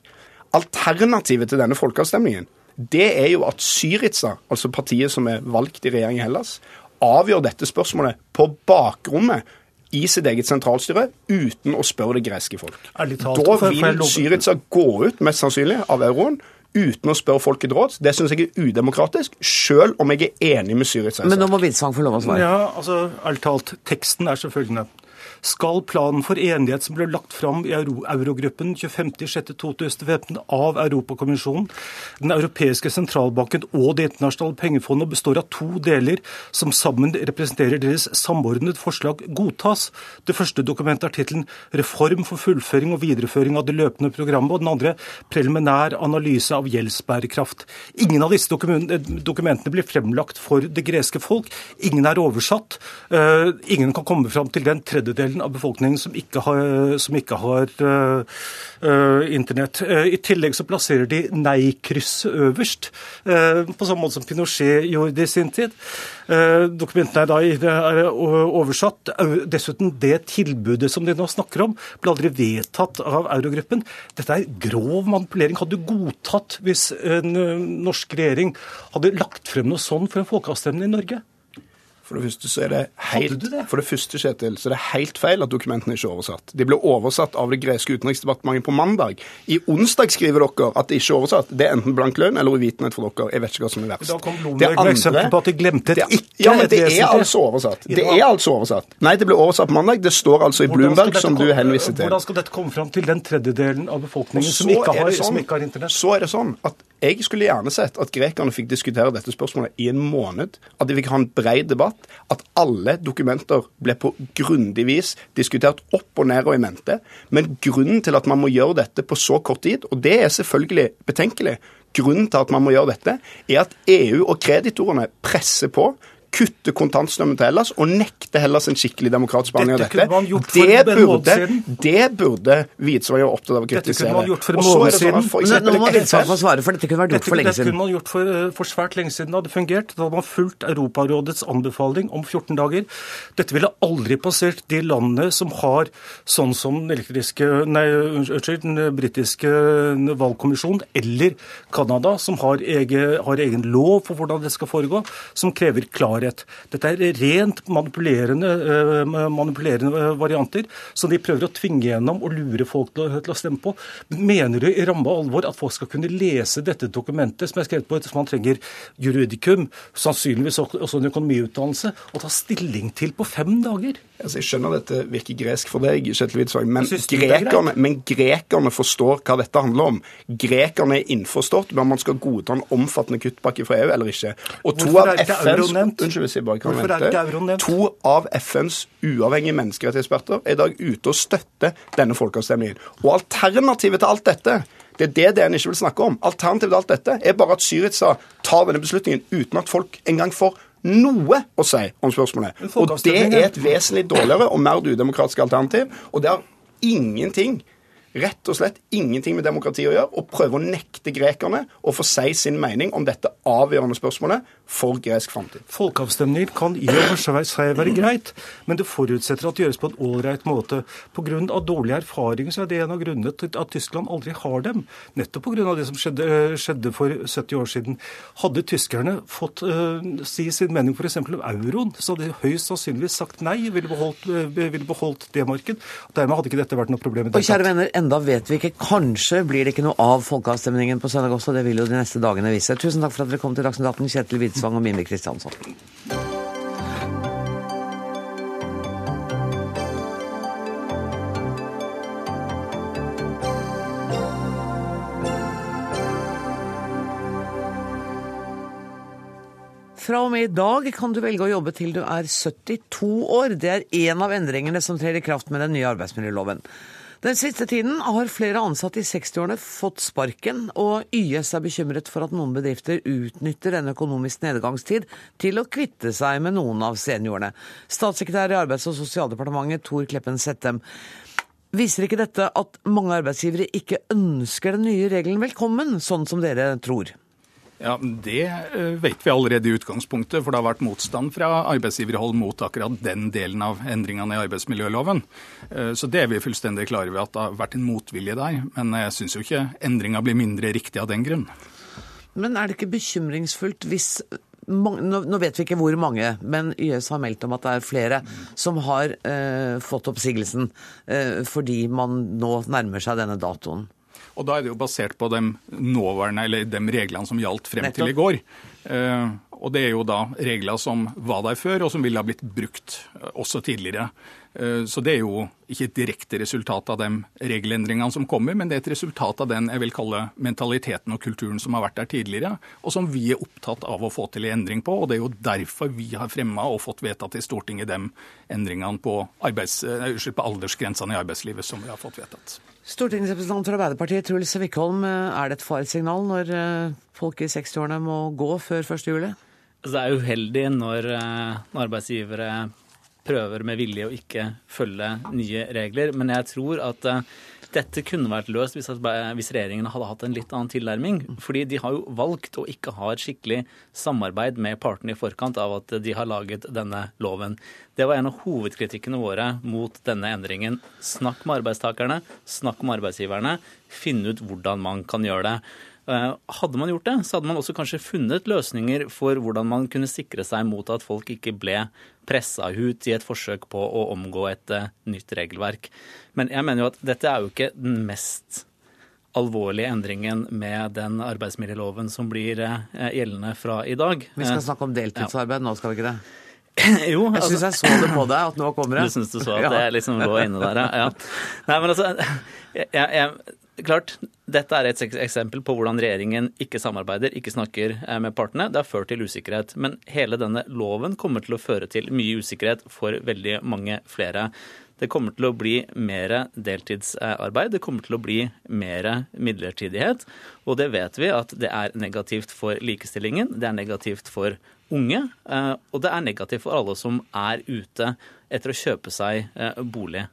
Alternativet til denne folkeavstemningen det er jo at Syriza, altså partiet som er valgt i regjering i Hellas, avgjør dette spørsmålet på bakrommet i sitt eget sentralstyre uten å spørre det greske folk. Da vil Syriza gå ut, mest sannsynlig, av euroen uten å spørre folket råd. Det syns jeg er udemokratisk, selv om jeg er enig med Syriza. Men nå må Winsvang få lov å svare. Ja, altså, ærlig talt, teksten er selvfølgelig skal planen for enighet som ble lagt fram i Eurogruppen 25.6.2015 av Europakommisjonen, Den europeiske sentralbanken og Det internasjonale pengefondet består av to deler som sammen representerer deres samordnet forslag, godtas. Det første dokumentet har tittelen 'Reform for fullføring og videreføring av det løpende programmet', og den andre 'Preliminær analyse av gjeldsbærekraft'. Ingen av disse dokumentene blir fremlagt for det greske folk. Ingen er oversatt. Eh, ingen kan komme fram til den tredjedelen delen av befolkningen som ikke har, som ikke har uh, uh, internett. Uh, I tillegg så plasserer de nei-krysset øverst, på samme måte som Pinochet gjorde i sin tid. Dokumentene er da er oversatt. Dessuten, det tilbudet som de nå snakker om, ble aldri vedtatt av Eurogruppen. Dette er grov manipulering. Hadde du godtatt hvis en norsk regjering hadde lagt frem noe sånn for en folkeavstemning i Norge? For det første så er det helt, for det første, Kjetil, så er det helt feil at dokumentene ikke er oversatt. De ble oversatt av det greske utenriksdepartementet på mandag. I onsdag skriver dere at det ikke er oversatt. Det er enten blank løgn eller uvitenhet for dere. Jeg vet ikke hva som er verst. Da kom Blomberg med eksempel på at de glemte et det, ikke Ja, men det er altså oversatt. Det er altså oversatt. Nei, det ble oversatt på mandag. Det står altså i Bloomberg, som du henviser til. Hvordan skal dette komme fram til den tredjedelen av befolkningen som ikke, har, sånn- som ikke har internett? Så er det sånn at jeg skulle gjerne sett at grekerne fikk diskutere dette spørsmålet i en måned. At de fikk ha en bred debatt. At alle dokumenter ble på grundig vis diskutert opp og ned og i mente. Men grunnen til at man må gjøre dette på så kort tid, og det er selvfølgelig betenkelig, grunnen til at man må gjøre dette, er at EU og kreditorene presser på. Kutte kontantstrømmen til Hellas og nekte Hellas en skikkelig demokratisk behandling av Dette det, burde, siden. det burde Widsvang være opptatt av å Dette kunne kritisere. man gjort for en måned det sånn siden. for Men nå må FN få svare, for dette kunne vært gjort Dette, for lenge dette kunne man gjort for, eh, for svært lenge siden. Det hadde fungert. Da hadde man fulgt Europarådets anbefaling om 14 dager. Dette ville aldri passert de landene som har sånn som den elektriske Nei, unnskyld, den britiske valgkommisjonen, eller Canada, som har, egen, har egen lov for hvordan det skal foregå, som krever klarhet. Dette er rent manipulerende, eh, manipulerende varianter som de prøver å tvinge gjennom og lure folk til, å- stemme på. Mener du i ramme alvor at folk skal kunne lese dette dokumentet, som er skrevet på som man trenger juridikum, sannsynligvis også en økonomiutdannelse, og ta stilling til på fem dager? Altså, jeg skjønner dette virker gresk for deg, Kjetil Widsvang, men, er grekerne, men grekerne forstår hva dette handler om. Grekerne er innforstått med om man skal godta en omfattende kuttpakke fra EU eller ikke. Og to av FNs? Unnskyld hvis jeg bare kan Hvorfor vente. To av FNs uavhengige menneskerettighetseksperter er i dag ute og støtter denne folkeavstemningen. Og alternativet til alt dette det er det DN ikke vil snakke om. Alternativet til alt dette er bare at Syriza tar denne beslutningen uten at folk engang får noe å si om spørsmålet. Og det er et vesentlig dårligere og mer udemokratisk alternativ. Og det har ingenting Rett og slett ingenting med demokrati å gjøre, og prøve å nekte grekerne å få si sin mening om dette avgjørende spørsmålet for gresk framtid. Folkeavstemninger kan i og for seg være greit, men det forutsetter at det gjøres på en ålreit måte. Pga. dårlig erfaring så er det en av grunnene til at Tyskland aldri har dem. Nettopp pga. det som skjedde, skjedde for 70 år siden. Hadde tyskerne fått uh, si sin mening f.eks. om euroen, så hadde de høyst sannsynligvis sagt nei, ville beholdt, uh, ville beholdt det marked. Dermed hadde ikke dette vært noe problem. i Og det enda vet vi ikke. Kanskje blir det ikke noe av folkeavstemningen på søndag også. Det vil jo de neste dagene vise. Tusen takk for at dere kom til Dagsnytt 18, Kjetil Widsvang og Mimmi Kristiansson. Fra og med i dag kan du velge å jobbe til du er 72 år. Det er én av endringene som trer i kraft med den nye arbeidsmiljøloven. Den siste tiden har flere ansatte i 60-årene fått sparken, og YS er bekymret for at noen bedrifter utnytter en økonomisk nedgangstid til å kvitte seg med noen av seniorene. Statssekretær i Arbeids- og sosialdepartementet Tor Kleppen Settem. Viser ikke dette at mange arbeidsgivere ikke ønsker den nye regelen velkommen, sånn som dere tror? Ja, Det eh, vet vi allerede i utgangspunktet, for det har vært motstand fra arbeidsgiverhold mot akkurat den delen av endringene i arbeidsmiljøloven. Eh, Så det er vi fullstendig klare ved at det har vært en motvilje der. Men jeg syns jo ikke endringa blir mindre riktig av den grunn. Men er det ikke bekymringsfullt hvis nå, vet vi ikke hvor mange, men YS har meldt om at det er flere som har eh, fått oppsigelsen fordi man nå nærmer seg denne datoen. Og da er det jo basert på de nåværende, eller de reglene som gjaldt frem Nettopp. til i går. Eh, og det er jo da regler som var der før, og som ville ha blitt brukt eh, også tidligere. Eh, så det er jo ikke et direkte resultat av de regelendringene som kommer, men det er et resultat av den jeg vil kalle mentaliteten og kulturen som har vært der tidligere, og som vi er opptatt av å få til en endring på. Og det er jo derfor vi har fremma og fått vedtatt i Stortinget de endringene på, arbeids, på aldersgrensene i arbeidslivet som vi har fått vedtatt. Stortingsrepresentant for Arbeiderpartiet Truls Wickholm, eh, er det et faresignal når eh, folk i 60-årene må gå før 1. juli? Altså, Det er uheldig når, eh, arbeidsgivere prøver med vilje å ikke følge nye regler, men jeg tror at dette kunne vært løst hvis, hvis regjeringen hadde hatt en litt annen tilnærming. Fordi de har jo valgt å ikke ha et skikkelig samarbeid med partene i forkant av at de har laget denne loven. Det var en av hovedkritikkene våre mot denne endringen. Snakk med arbeidstakerne, snakk med arbeidsgiverne, finn ut hvordan man kan gjøre det. Eh, Hadde man gjort det, så hadde man også kanskje funnet løsninger for hvordan man kunne sikre seg mot at folk ikke ble pressa ut i et forsøk på å omgå et eh, nytt regelverk. Men jeg mener jo at dette er jo ikke den mest alvorlige endringen med den arbeidsmiljøloven som blir eh, gjeldende fra i dag. Vi skal snakke om deltidsarbeid nå, skal vi ikke det? <laughs> jo, Jeg syns jeg så det på deg, at nå kommer det. Du syns du så at det liksom lå inne der, ja. ja. Nei, men altså, jeg, jeg, klart, dette er et eksempel på hvordan regjeringen ikke samarbeider, ikke snakker eh, med partene. Det har ført til usikkerhet. Men hele denne loven kommer til å føre til mye usikkerhet for veldig mange flere. Det kommer til å bli mer deltidsarbeid, det kommer til å bli mer midlertidighet. Og det vet vi at det er negativt for likestillingen, det er negativt for unge, eh, og det er negativt for alle som er ute etter å kjøpe seg eh, bolig.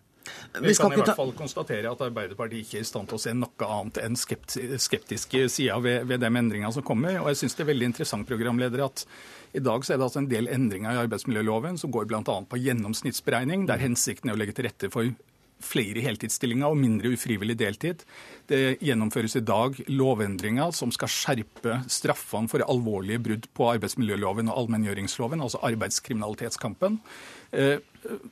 Vi kan i hvert fall konstatere at Arbeiderpartiet ikke er i stand til å se noe annet enn skeptiske sider ved, ved de endringene som kommer. Og jeg syns det er veldig interessant, programleder, at i dag så er det altså en del endringer i arbeidsmiljøloven som går bl.a. på gjennomsnittsberegning, der hensikten er å legge til rette for flere heltidsstillinger og mindre ufrivillig deltid. Det gjennomføres i dag lovendringer som skal skjerpe straffene for alvorlige brudd på arbeidsmiljøloven og allmenngjøringsloven, altså arbeidskriminalitetskampen. Eh,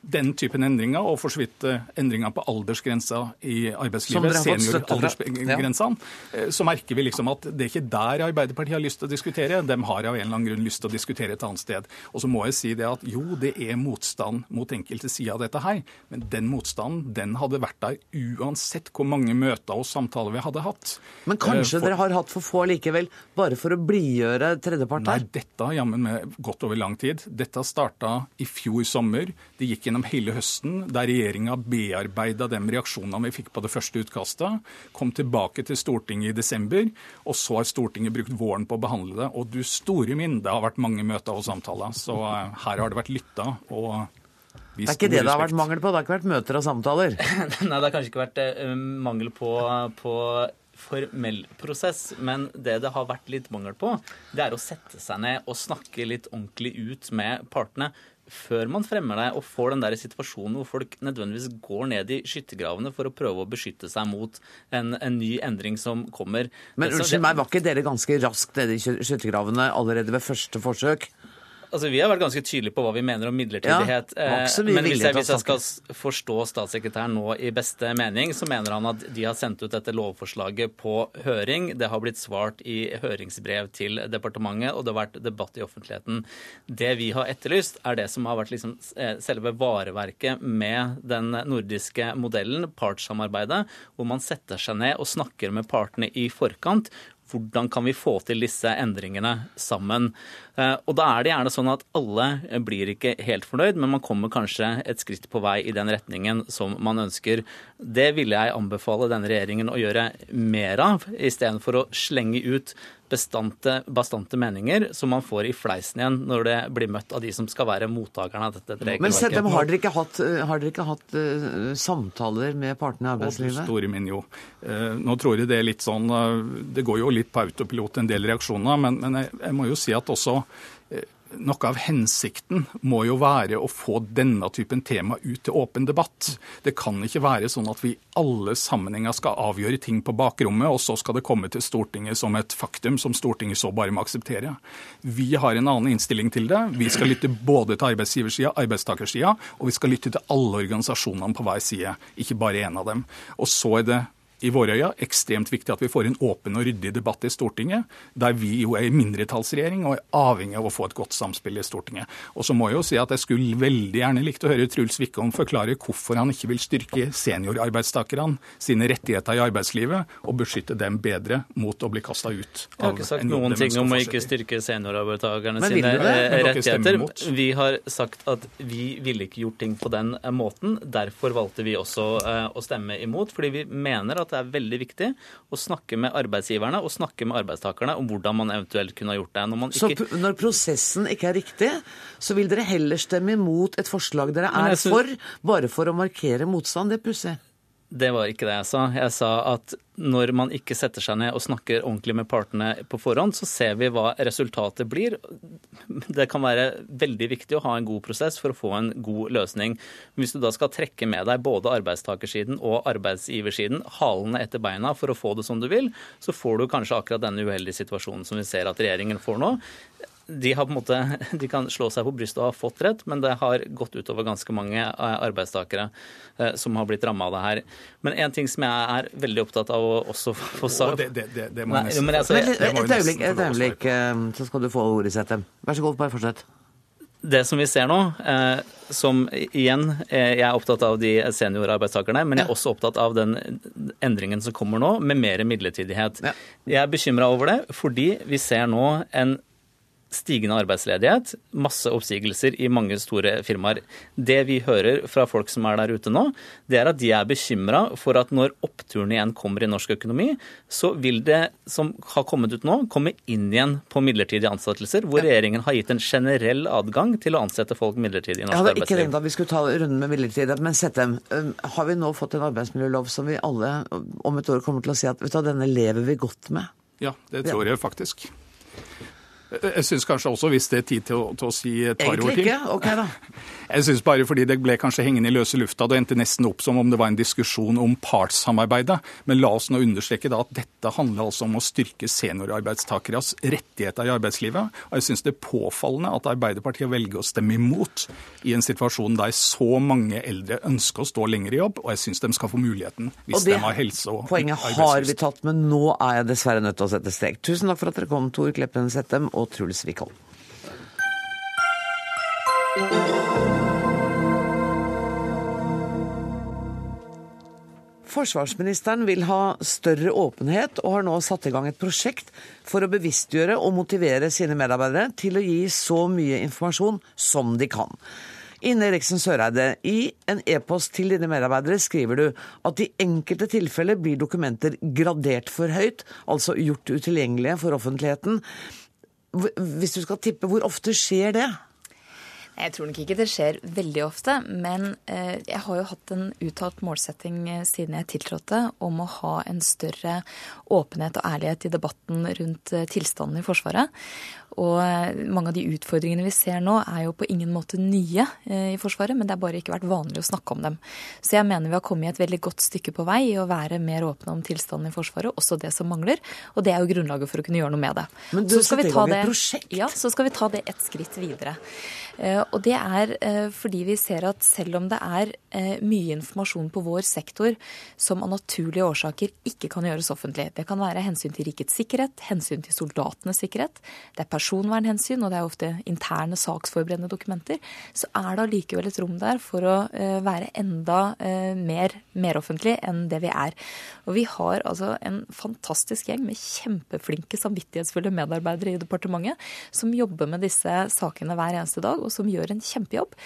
Den typen endringer, og for så vidt endringer på aldersgrensa i arbeidslivet, senioraldersgrensene, eh, så merker vi liksom at det er ikke der Arbeiderpartiet har lyst til å diskutere. De har av en eller annen grunn lyst til å diskutere et annet sted. Og så må jeg si det at jo, det er motstand mot enkelte sider av dette her, men den motstanden den hadde vært der uansett hvor mange møter og samtaler vi hadde hatt. Men kanskje Eh, for- dere har hatt for få likevel, bare for å blidgjøre tredjepart Nei, dette har jammen meg gått over lang tid. Dette starta i fjor sommer. Det gikk gjennom hele høsten, der regjeringa bearbeida de reaksjonene vi fikk på det første utkastet. Kom tilbake til Stortinget i desember, og så har Stortinget brukt våren på å behandle det. Og du store min, det har vært mange møter og samtaler, så eh, her har det vært lytta. og Det er ikke det det har vært mangel på, det har ikke vært møter og samtaler. <laughs> Nei, det har kanskje ikke vært eh, mangel på, på formell prosess, men det det har vært litt mangel på, det er å sette seg ned og snakke litt ordentlig ut med partene før man fremmer deg og får den der situasjonen hvor folk nødvendigvis går ned i skyttergravene for å prøve å beskytte seg mot en, en ny endring som kommer. Men unnskyld meg, var ikke dere ganske raskt nede i sky- skyttergravene allerede ved første forsøk? Altså, Vi har vært ganske tydelige på hva vi mener om midlertidighet. Ja, eh, Men hvis jeg, hvis jeg skal forstå statssekretæren nå i beste mening, så mener han at de har sendt ut dette lovforslaget på høring. Det har blitt svart i høringsbrev til departementet, og det har vært debatt i offentligheten. Det vi har etterlyst, er det som har vært liksom eh, selve vareverket med den nordiske modellen, partssamarbeidet, hvor man setter seg ned og snakker med partene i forkant hvordan kan vi få til disse endringene sammen. Eh, Og da er det gjerne sånn at alle blir ikke helt fornøyd, men man kommer kanskje et skritt på vei i den retningen som man ønsker. Det ville jeg anbefale denne regjeringen å gjøre mer av, istedenfor å slenge ut bestante, bastante meninger som man får i fleisen igjen når det blir møtt av de som skal være mottakerne av dette regelverket. Men Sedem, har dere ikke hatt, eh, har dere ikke hatt uh, samtaler med partene i arbeidslivet? store min jo. Uh, Nå tror jeg det er litt sånn uh, Det går jo litt på autopilot en del reaksjoner, men, men jeg, jeg må jo si at også eh, noe av hensikten må jo være å få denne typen tema ut til åpen debatt. Det kan ikke være sånn at vi i alle sammenhenger skal avgjøre ting på bakrommet, og så skal det komme til Stortinget som et faktum som Stortinget så bare må akseptere. Vi har en annen innstilling til det. Vi skal lytte både til arbeidsgiversida, arbeidstakersida, og vi skal lytte til alle organisasjonene på hver side, ikke bare én av dem. Og så er det i våre øyne ekstremt viktig at vi får en åpen og ryddig debatt i Stortinget, der vi jo er i mindretallsregjering og er avhengig av å få et godt samspill i Stortinget. Og så må jeg jo si at jeg skulle veldig gjerne likt å høre Truls Wickholm forklare hvorfor han ikke vil styrke seniorarbeidstakerne sine rettigheter i arbeidslivet og beskytte dem bedre mot å bli kasta ut. Jeg har ikke sagt noen ting om å ikke styrke seniorarbeidstakerne sine rettigheter. Vi har sagt at vi ville ikke gjort ting på den måten. Derfor valgte vi også eh, å stemme imot, fordi vi mener at det er veldig viktig å snakke med arbeidsgiverne og snakke med arbeidstakerne om hvordan man eventuelt kunne ha gjort det. Når man Så ikke... p- når prosessen ikke er riktig, så vil dere heller stemme imot et forslag dere er synes- for, bare for å markere motstand? Det er pussig. Det var ikke det jeg sa. Jeg sa at når man ikke setter seg ned og snakker ordentlig med partene på forhånd, så ser vi hva resultatet blir. Det kan være veldig viktig å ha en god prosess for å få en god løsning. Hvis du da skal trekke med deg både arbeidstakersiden og arbeidsgiversiden halene etter beina for å få det som du vil, så får du kanskje akkurat denne uheldige situasjonen som vi ser at regjeringen får nå de, har på en måte, <laughs> de kan slå seg på brystet og ha fått rett, men det har gått utover ganske mange eh, arbeidstakere eh, som har blitt ramma av det her. Men en ting som jeg er veldig opptatt av å også <laughs> få sagt Et øyeblikk, et øyeblikk, eh, så skal du få ordet, Settem. Vær så god, bare fortsett. Det som vi ser nå, eh, som igjen Jeg er opptatt av de seniorarbeidstakerne, men jeg er også opptatt av den endringen som kommer nå, med mer midlertidighet. Jeg er bekymra over det fordi vi ser nå en stigende arbeidsledighet, masse oppsigelser i mange store firmaer. Det vi hører fra folk som er der ute nå, det er at de er bekymra for at når oppturen igjen kommer i norsk økonomi, så vil det som har kommet ut nå, komme inn igjen på midlertidige ansettelser, hvor regjeringen har gitt en generell adgang til å ansette folk midlertidig i norsk arbeidsliv. Jeg hadde ikke tenkt at vi skulle ta runden med midlertidighet, men sett dem. Har vi nå fått en arbeidsmiljølov som vi alle om et år kommer til å si at vet du, denne lever vi godt med? Ja, det tror jeg faktisk. Jeg syns kanskje også, hvis det er tid til å, til å si et par Egentlig ord til ikke. Ok, da. <laughs> Jeg syns bare fordi det ble kanskje hengende i løse lufta. Det endte nesten opp som om det var en diskusjon om partssamarbeidet. Men la oss nå understreke da at dette handler altså om å styrke seniorarbeidstakeres rettigheter i arbeidslivet. Og jeg syns det er påfallende at Arbeiderpartiet velger å stemme imot i en situasjon der så mange eldre ønsker å stå lenger i jobb, og jeg syns de skal få muligheten hvis de har helse og Poenget har vi tatt, men nå er jeg dessverre nødt til å sette strek. Tusen takk for at dere kom, Tor Kleppen Settem og Truls Wickholm. Forsvarsministeren vil ha større åpenhet, og har nå satt i gang et prosjekt for å bevisstgjøre og motivere sine medarbeidere til å gi så mye informasjon som de kan. Ine Eriksen Søreide, i en e-post til dine medarbeidere skriver du at i enkelte tilfeller blir dokumenter gradert for høyt, altså gjort utilgjengelige for offentligheten. Hvis du skal tippe, hvor ofte skjer det? Jeg tror nok ikke det skjer veldig ofte, men eh, jeg har jo hatt en uttalt målsetting eh, siden jeg tiltrådte om å ha en større åpenhet og ærlighet i debatten rundt eh, tilstanden i Forsvaret. Og mange av de utfordringene vi ser nå, er jo på ingen måte nye i Forsvaret, men det har bare ikke vært vanlig å snakke om dem. Så jeg mener vi har kommet et veldig godt stykke på vei i å være mer åpne om tilstanden i Forsvaret, også det som mangler. Og det er jo grunnlaget for å kunne gjøre noe med det. Men du setter i gang et prosjekt? Ja, så skal vi ta det et skritt videre. Og det er fordi vi ser at selv om det er mye informasjon på vår sektor som av naturlige årsaker ikke kan gjøres offentlig, det kan være hensyn til rikets sikkerhet, hensyn til soldatenes sikkerhet, det er personvernhensyn, og det er ofte interne saksforberedende dokumenter, så er det allikevel et rom der for å være enda mer meroffentlig enn det vi er. Og vi har altså en fantastisk gjeng med kjempeflinke, samvittighetsfulle medarbeidere i departementet som jobber med disse sakene hver eneste dag, og som gjør en kjempejobb.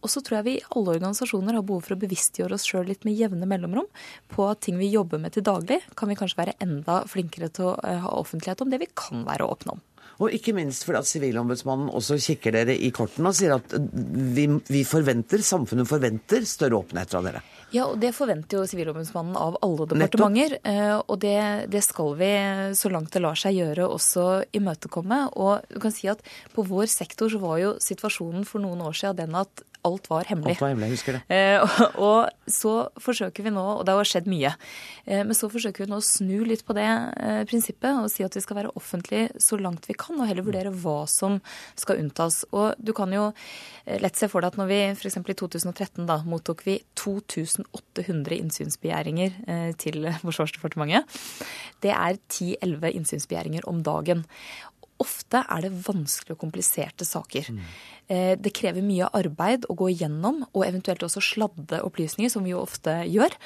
Og så tror jeg vi i alle organisasjoner har behov for å bevisstgjøre oss sjøl litt med jevne mellomrom på at ting vi jobber med til daglig, kan vi kanskje være enda flinkere til å ha offentlighet om det vi kan være åpne om. Og ikke minst fordi at Sivilombudsmannen også kikker dere i kortene og sier at vi, vi forventer, samfunnet forventer større åpenhet fra dere. Ja, og det forventer jo Sivilombudsmannen av alle departementer. Nettopp. Og det, det, skal vi, så langt det lar seg gjøre, også imøtekomme. Og du kan si at på vår sektor så var jo situasjonen for noen år siden den at alt var hemmelig. Alt var hemmelig, jeg husker det. Eh, og, og, så forsøker vi nå, og det har skjedd mye, eh, men så forsøker vi nå å snu litt på det eh, prinsippet og si at vi skal være offentlige så langt vi kan, og heller vurdere hva som skal unntas. Og du kan jo lett se for deg at når vi f.eks. i 2013 da mottok vi 2800 innsynsbegjæringer til Forsvarsdepartementet. Det er 10-11 innsynsbegjæringer om dagen ofte er det vanskelige og kompliserte saker. Mm. Det krever mye arbeid å gå igjennom og eventuelt også sladde opplysninger, som vi jo ofte gjør,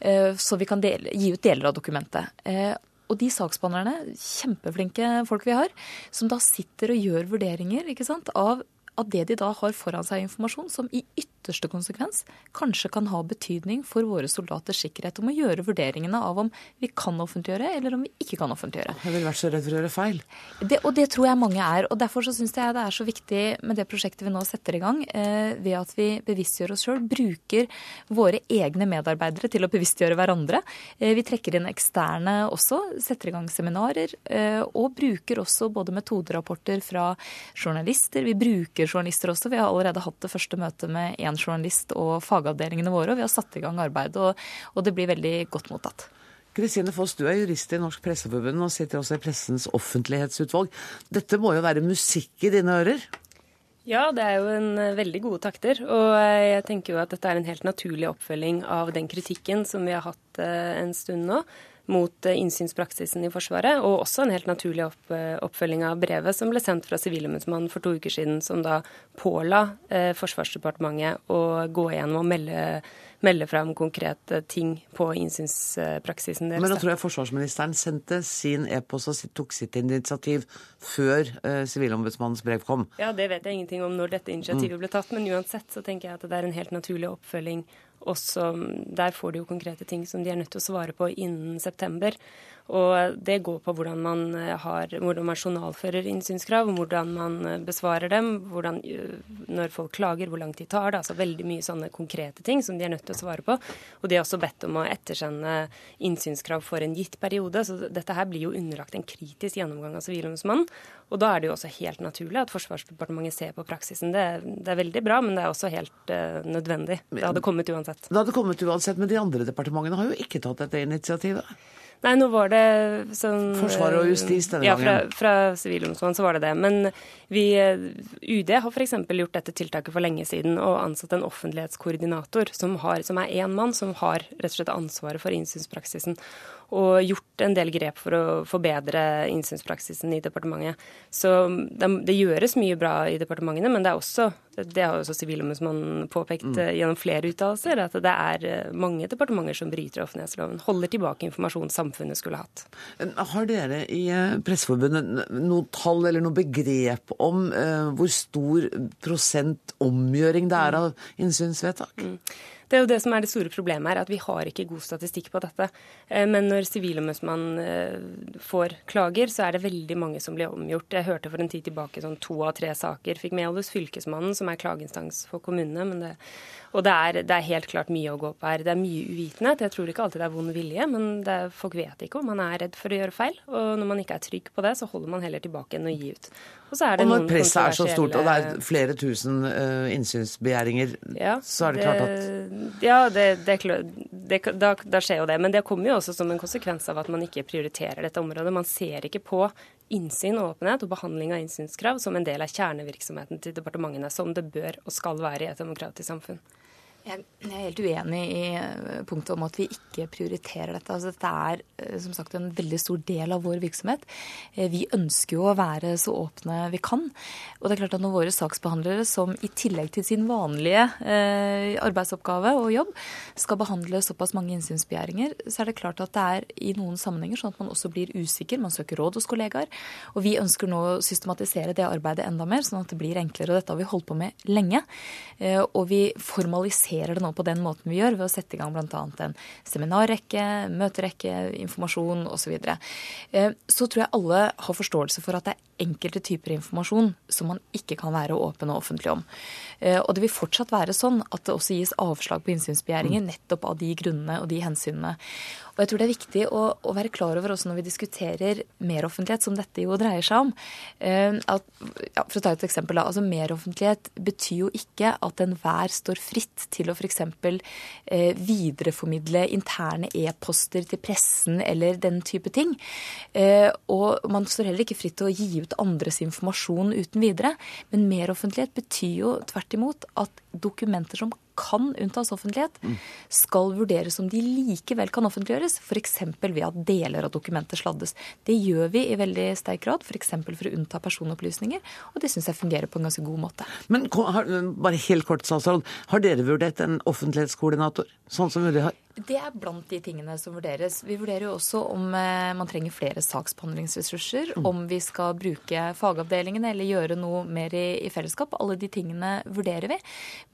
eh, så vi kan dele, gi ut deler av dokumentet. Eh, og de saksbehandlerne, kjempeflinke folk vi har, som da sitter og gjør vurderinger sant, av, av det de da har foran seg informasjon, som i ytterligere ytterste konsekvens kanskje kan ha betydning for våre soldaters sikkerhet om å gjøre vurderingene av om vi kan offentliggjøre eller om vi ikke kan offentliggjøre. Jeg ville vært så redd for å gjøre feil. Det, og det tror jeg mange er. og Derfor så syns jeg det er så viktig med det prosjektet vi nå setter i gang, eh, ved at vi bevisstgjør oss sjøl, bruker våre egne medarbeidere til å bevisstgjøre hverandre. Eh, vi trekker inn eksterne også, setter i gang seminarer, eh, og bruker også både metoderapporter fra journalister. Vi bruker journalister også. Vi har allerede hatt det første møtet med én journalist og fagavdelingene våre, og vi har satt i gang arbeidet, og, og det blir veldig godt mottatt. Kristine Foss, du er jurist i Norsk Presseforbund og sitter også i Pressens offentlighetsutvalg. Dette må jo være musikk i dine ører? Ja, det er jo en eh, veldig gode takter. Og eh, jeg tenker jo at dette er en helt naturlig oppfølging av den kritikken som vi har hatt eh, en stund nå mot innsynspraksisen i Forsvaret, og også en helt naturlig opp, oppfølging av brevet som ble sendt fra Sivilombudsmannen for to uker siden, som da påla eh, Forsvarsdepartementet å gå gjennom og melde melde fram konkrete ting på innsynspraksisen deres. Men da tror jeg forsvarsministeren sendte sin e-post og tok sitt initiativ før eh, Sivilombudsmannens brev kom. Ja, det vet jeg ingenting om når dette initiativet ble tatt, men uansett så tenker jeg at det er en helt naturlig oppfølging. Også, der får de jo konkrete ting som de er nødt til å svare på innen september. Og det går på hvordan man, eh, har, hvordan man journalfører innsynskrav, hvordan man eh, besvarer dem, hvordan, eh, når folk klager, hvor lang tid tar det. Altså veldig mye sånne konkrete ting som de er nødt til å svare på. Og de er også bedt om å ettersende innsynskrav for en gitt periode. Så dette her blir jo underlagt en kritisk gjennomgang av Sivilombudsmannen. Og da er det jo også helt naturlig at Forsvarsdepartementet ser på praksisen. Det, det er veldig bra, men det er også helt uh, nødvendig. Det hadde kommet uansett. Det hadde kommet uansett, Men de andre departementene har jo ikke tatt dette initiativet? Nei, nå var det sånn Forsvaret og justis denne ja, gangen? Ja, fra Sivilombudsmannen så var det det. Men vi, UD har f.eks. gjort dette tiltaket for lenge siden og ansatt en offentlighetskoordinator som, har, som er én mann, som har rett og slett ansvaret for innsynspraksisen og gjort en del grep for å forbedre innsynspraksisen i departementet. Så det, det, gjøres mye bra i departementene, men det er også det har også Sivilombudsmannen påpekt mm. Eh, gjennom flere uttalelser, at det er eh, mange departementer som bryter offentlighetsloven. Holder tilbake informasjon samfunnet skulle hatt. Har dere i eh, Presseforbundet noe tall eller noe begrep om uh, hvor stor prosent omgjøring det er av innsynsvedtak? Mm. Det er jo det som er det store problemet her, at vi har ikke god statistikk på dette. Eh, men når Sivilombudsmannen eh, får klager, så er det veldig mange som blir omgjort. Jeg hørte for en tid tilbake sånn to av tre saker fikk med hos Fylkesmannen, som er klageinstans for kommunene. det og det er, det er, helt klart mye å gå på her. Det er mye uvitenhet. Jeg tror ikke alltid det er vond vilje, men det, folk vet ikke om man er redd for å gjøre feil. Og når man ikke er trygg på det, så holder man heller tilbake enn å gi ut. Og, og når presset er så stort, og det er flere tusen uh, innsynsbegjæringer, ja, så er det, det klart at Ja, det, da, da, skjer jo det. Men det kommer jo også som en konsekvens av at man ikke prioriterer dette området. Man ser ikke på innsyn og åpenhet og behandling av innsynskrav som en del av kjernevirksomheten til departementene, som det bør og skal være i et demokratisk samfunn. Jeg er helt uenig i eh, punktet om at vi ikke prioriterer dette. Altså, dette er eh, som sagt en veldig stor del av vår virksomhet. Eh, vi ønsker jo å være så åpne vi kan. Og det er klart at når våre saksbehandlere, som i tillegg til sin vanlige arbeidsoppgave og jobb, skal behandle såpass mange innsynsbegjæringer, så er det klart at det er i noen sammenhenger sånn at man også blir usikker. Man søker råd hos kollegaer. Og vi ønsker nå å systematisere det arbeidet enda mer, sånn at det blir enklere. Og dette har vi holdt på med lenge. Og vi formaliserer håndterer det nå på den måten vi gjør, ved å sette i gang bl.a. en seminarrekke, møterekke, informasjon osv. Så, videre. Eh, så tror jeg alle har forståelse for at det er enkelte typer informasjon som man ikke kan være åpen og offentlig om. Eh, og det vil fortsatt være sånn at det også gis avslag på innsynsbegjæringer mm. nettopp av de grunnene og de hensynene. Og jeg tror det er viktig å, å, være klar over også når vi diskuterer meroffentlighet, som dette jo dreier seg om. Eh, at, ja, for å ta et eksempel, da. altså Meroffentlighet betyr jo ikke at enhver står fritt til å f.eks. Eh, videreformidle interne e-poster til pressen eller den type ting. Eh, og man står heller ikke fritt til å gi ut andres informasjon uten videre. Men meroffentlighet betyr jo tvert imot at dokumenter som kan unntas offentlighet, skal vurderes om de likevel kan offentliggjøres, f.eks. ved at deler av dokumentet sladdes. Det gjør vi i veldig sterk grad, f.eks. For, for å unnta personopplysninger, og det syns jeg fungerer på en ganske god måte. Men bare helt kort, statsråd. Har dere vurdert en offentlighetskoordinator, sånn som UD har? Det er blant de tingene som vurderes. Vi vurderer jo også om eh, man trenger flere saksbehandlingsressurser, mm. om vi skal bruke fagavdelingene eller gjøre noe mer i, i, fellesskap. Alle de tingene vurderer vi.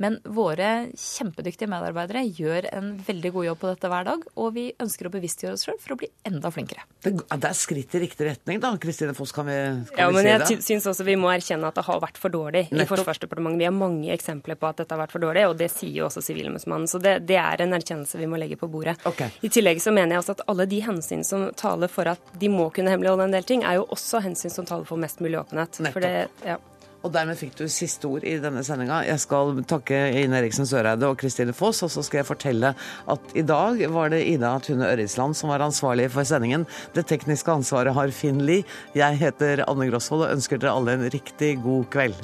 Men våre kjempedyktige medarbeidere gjør en veldig god jobb på dette hver dag, og vi ønsker å bevisstgjøre oss sjøl for å bli enda flinkere. Det, det, er skritt i riktig retning, da. Kristine Foss, kan vi, kan ja, vi men si det? Jeg syns også vi må erkjenne at det har vært for dårlig Nettopp. i Forsvarsdepartementet. Vi har mange eksempler på at dette har vært for dårlig, og det sier jo også Sivilombudsmannen. Så det, det er en erkjennelse vi må legge legge på bordet. Okay. I tillegg så mener jeg også at alle de hensyn som taler for at de må kunne hemmeligholde en del ting, er jo også hensyn som taler for mest mulig åpenhet. Det, ja. Og dermed fikk du siste ord i denne sendinga. Jeg skal takke Ine Eriksen Søreide og Kristine Foss, og så skal jeg fortelle at i dag var det Ida Tune Ørrisland som var ansvarlig for sendingen. Det tekniske ansvaret har Finn Lie. Jeg heter Anne Grosvold og ønsker dere alle en riktig god kveld.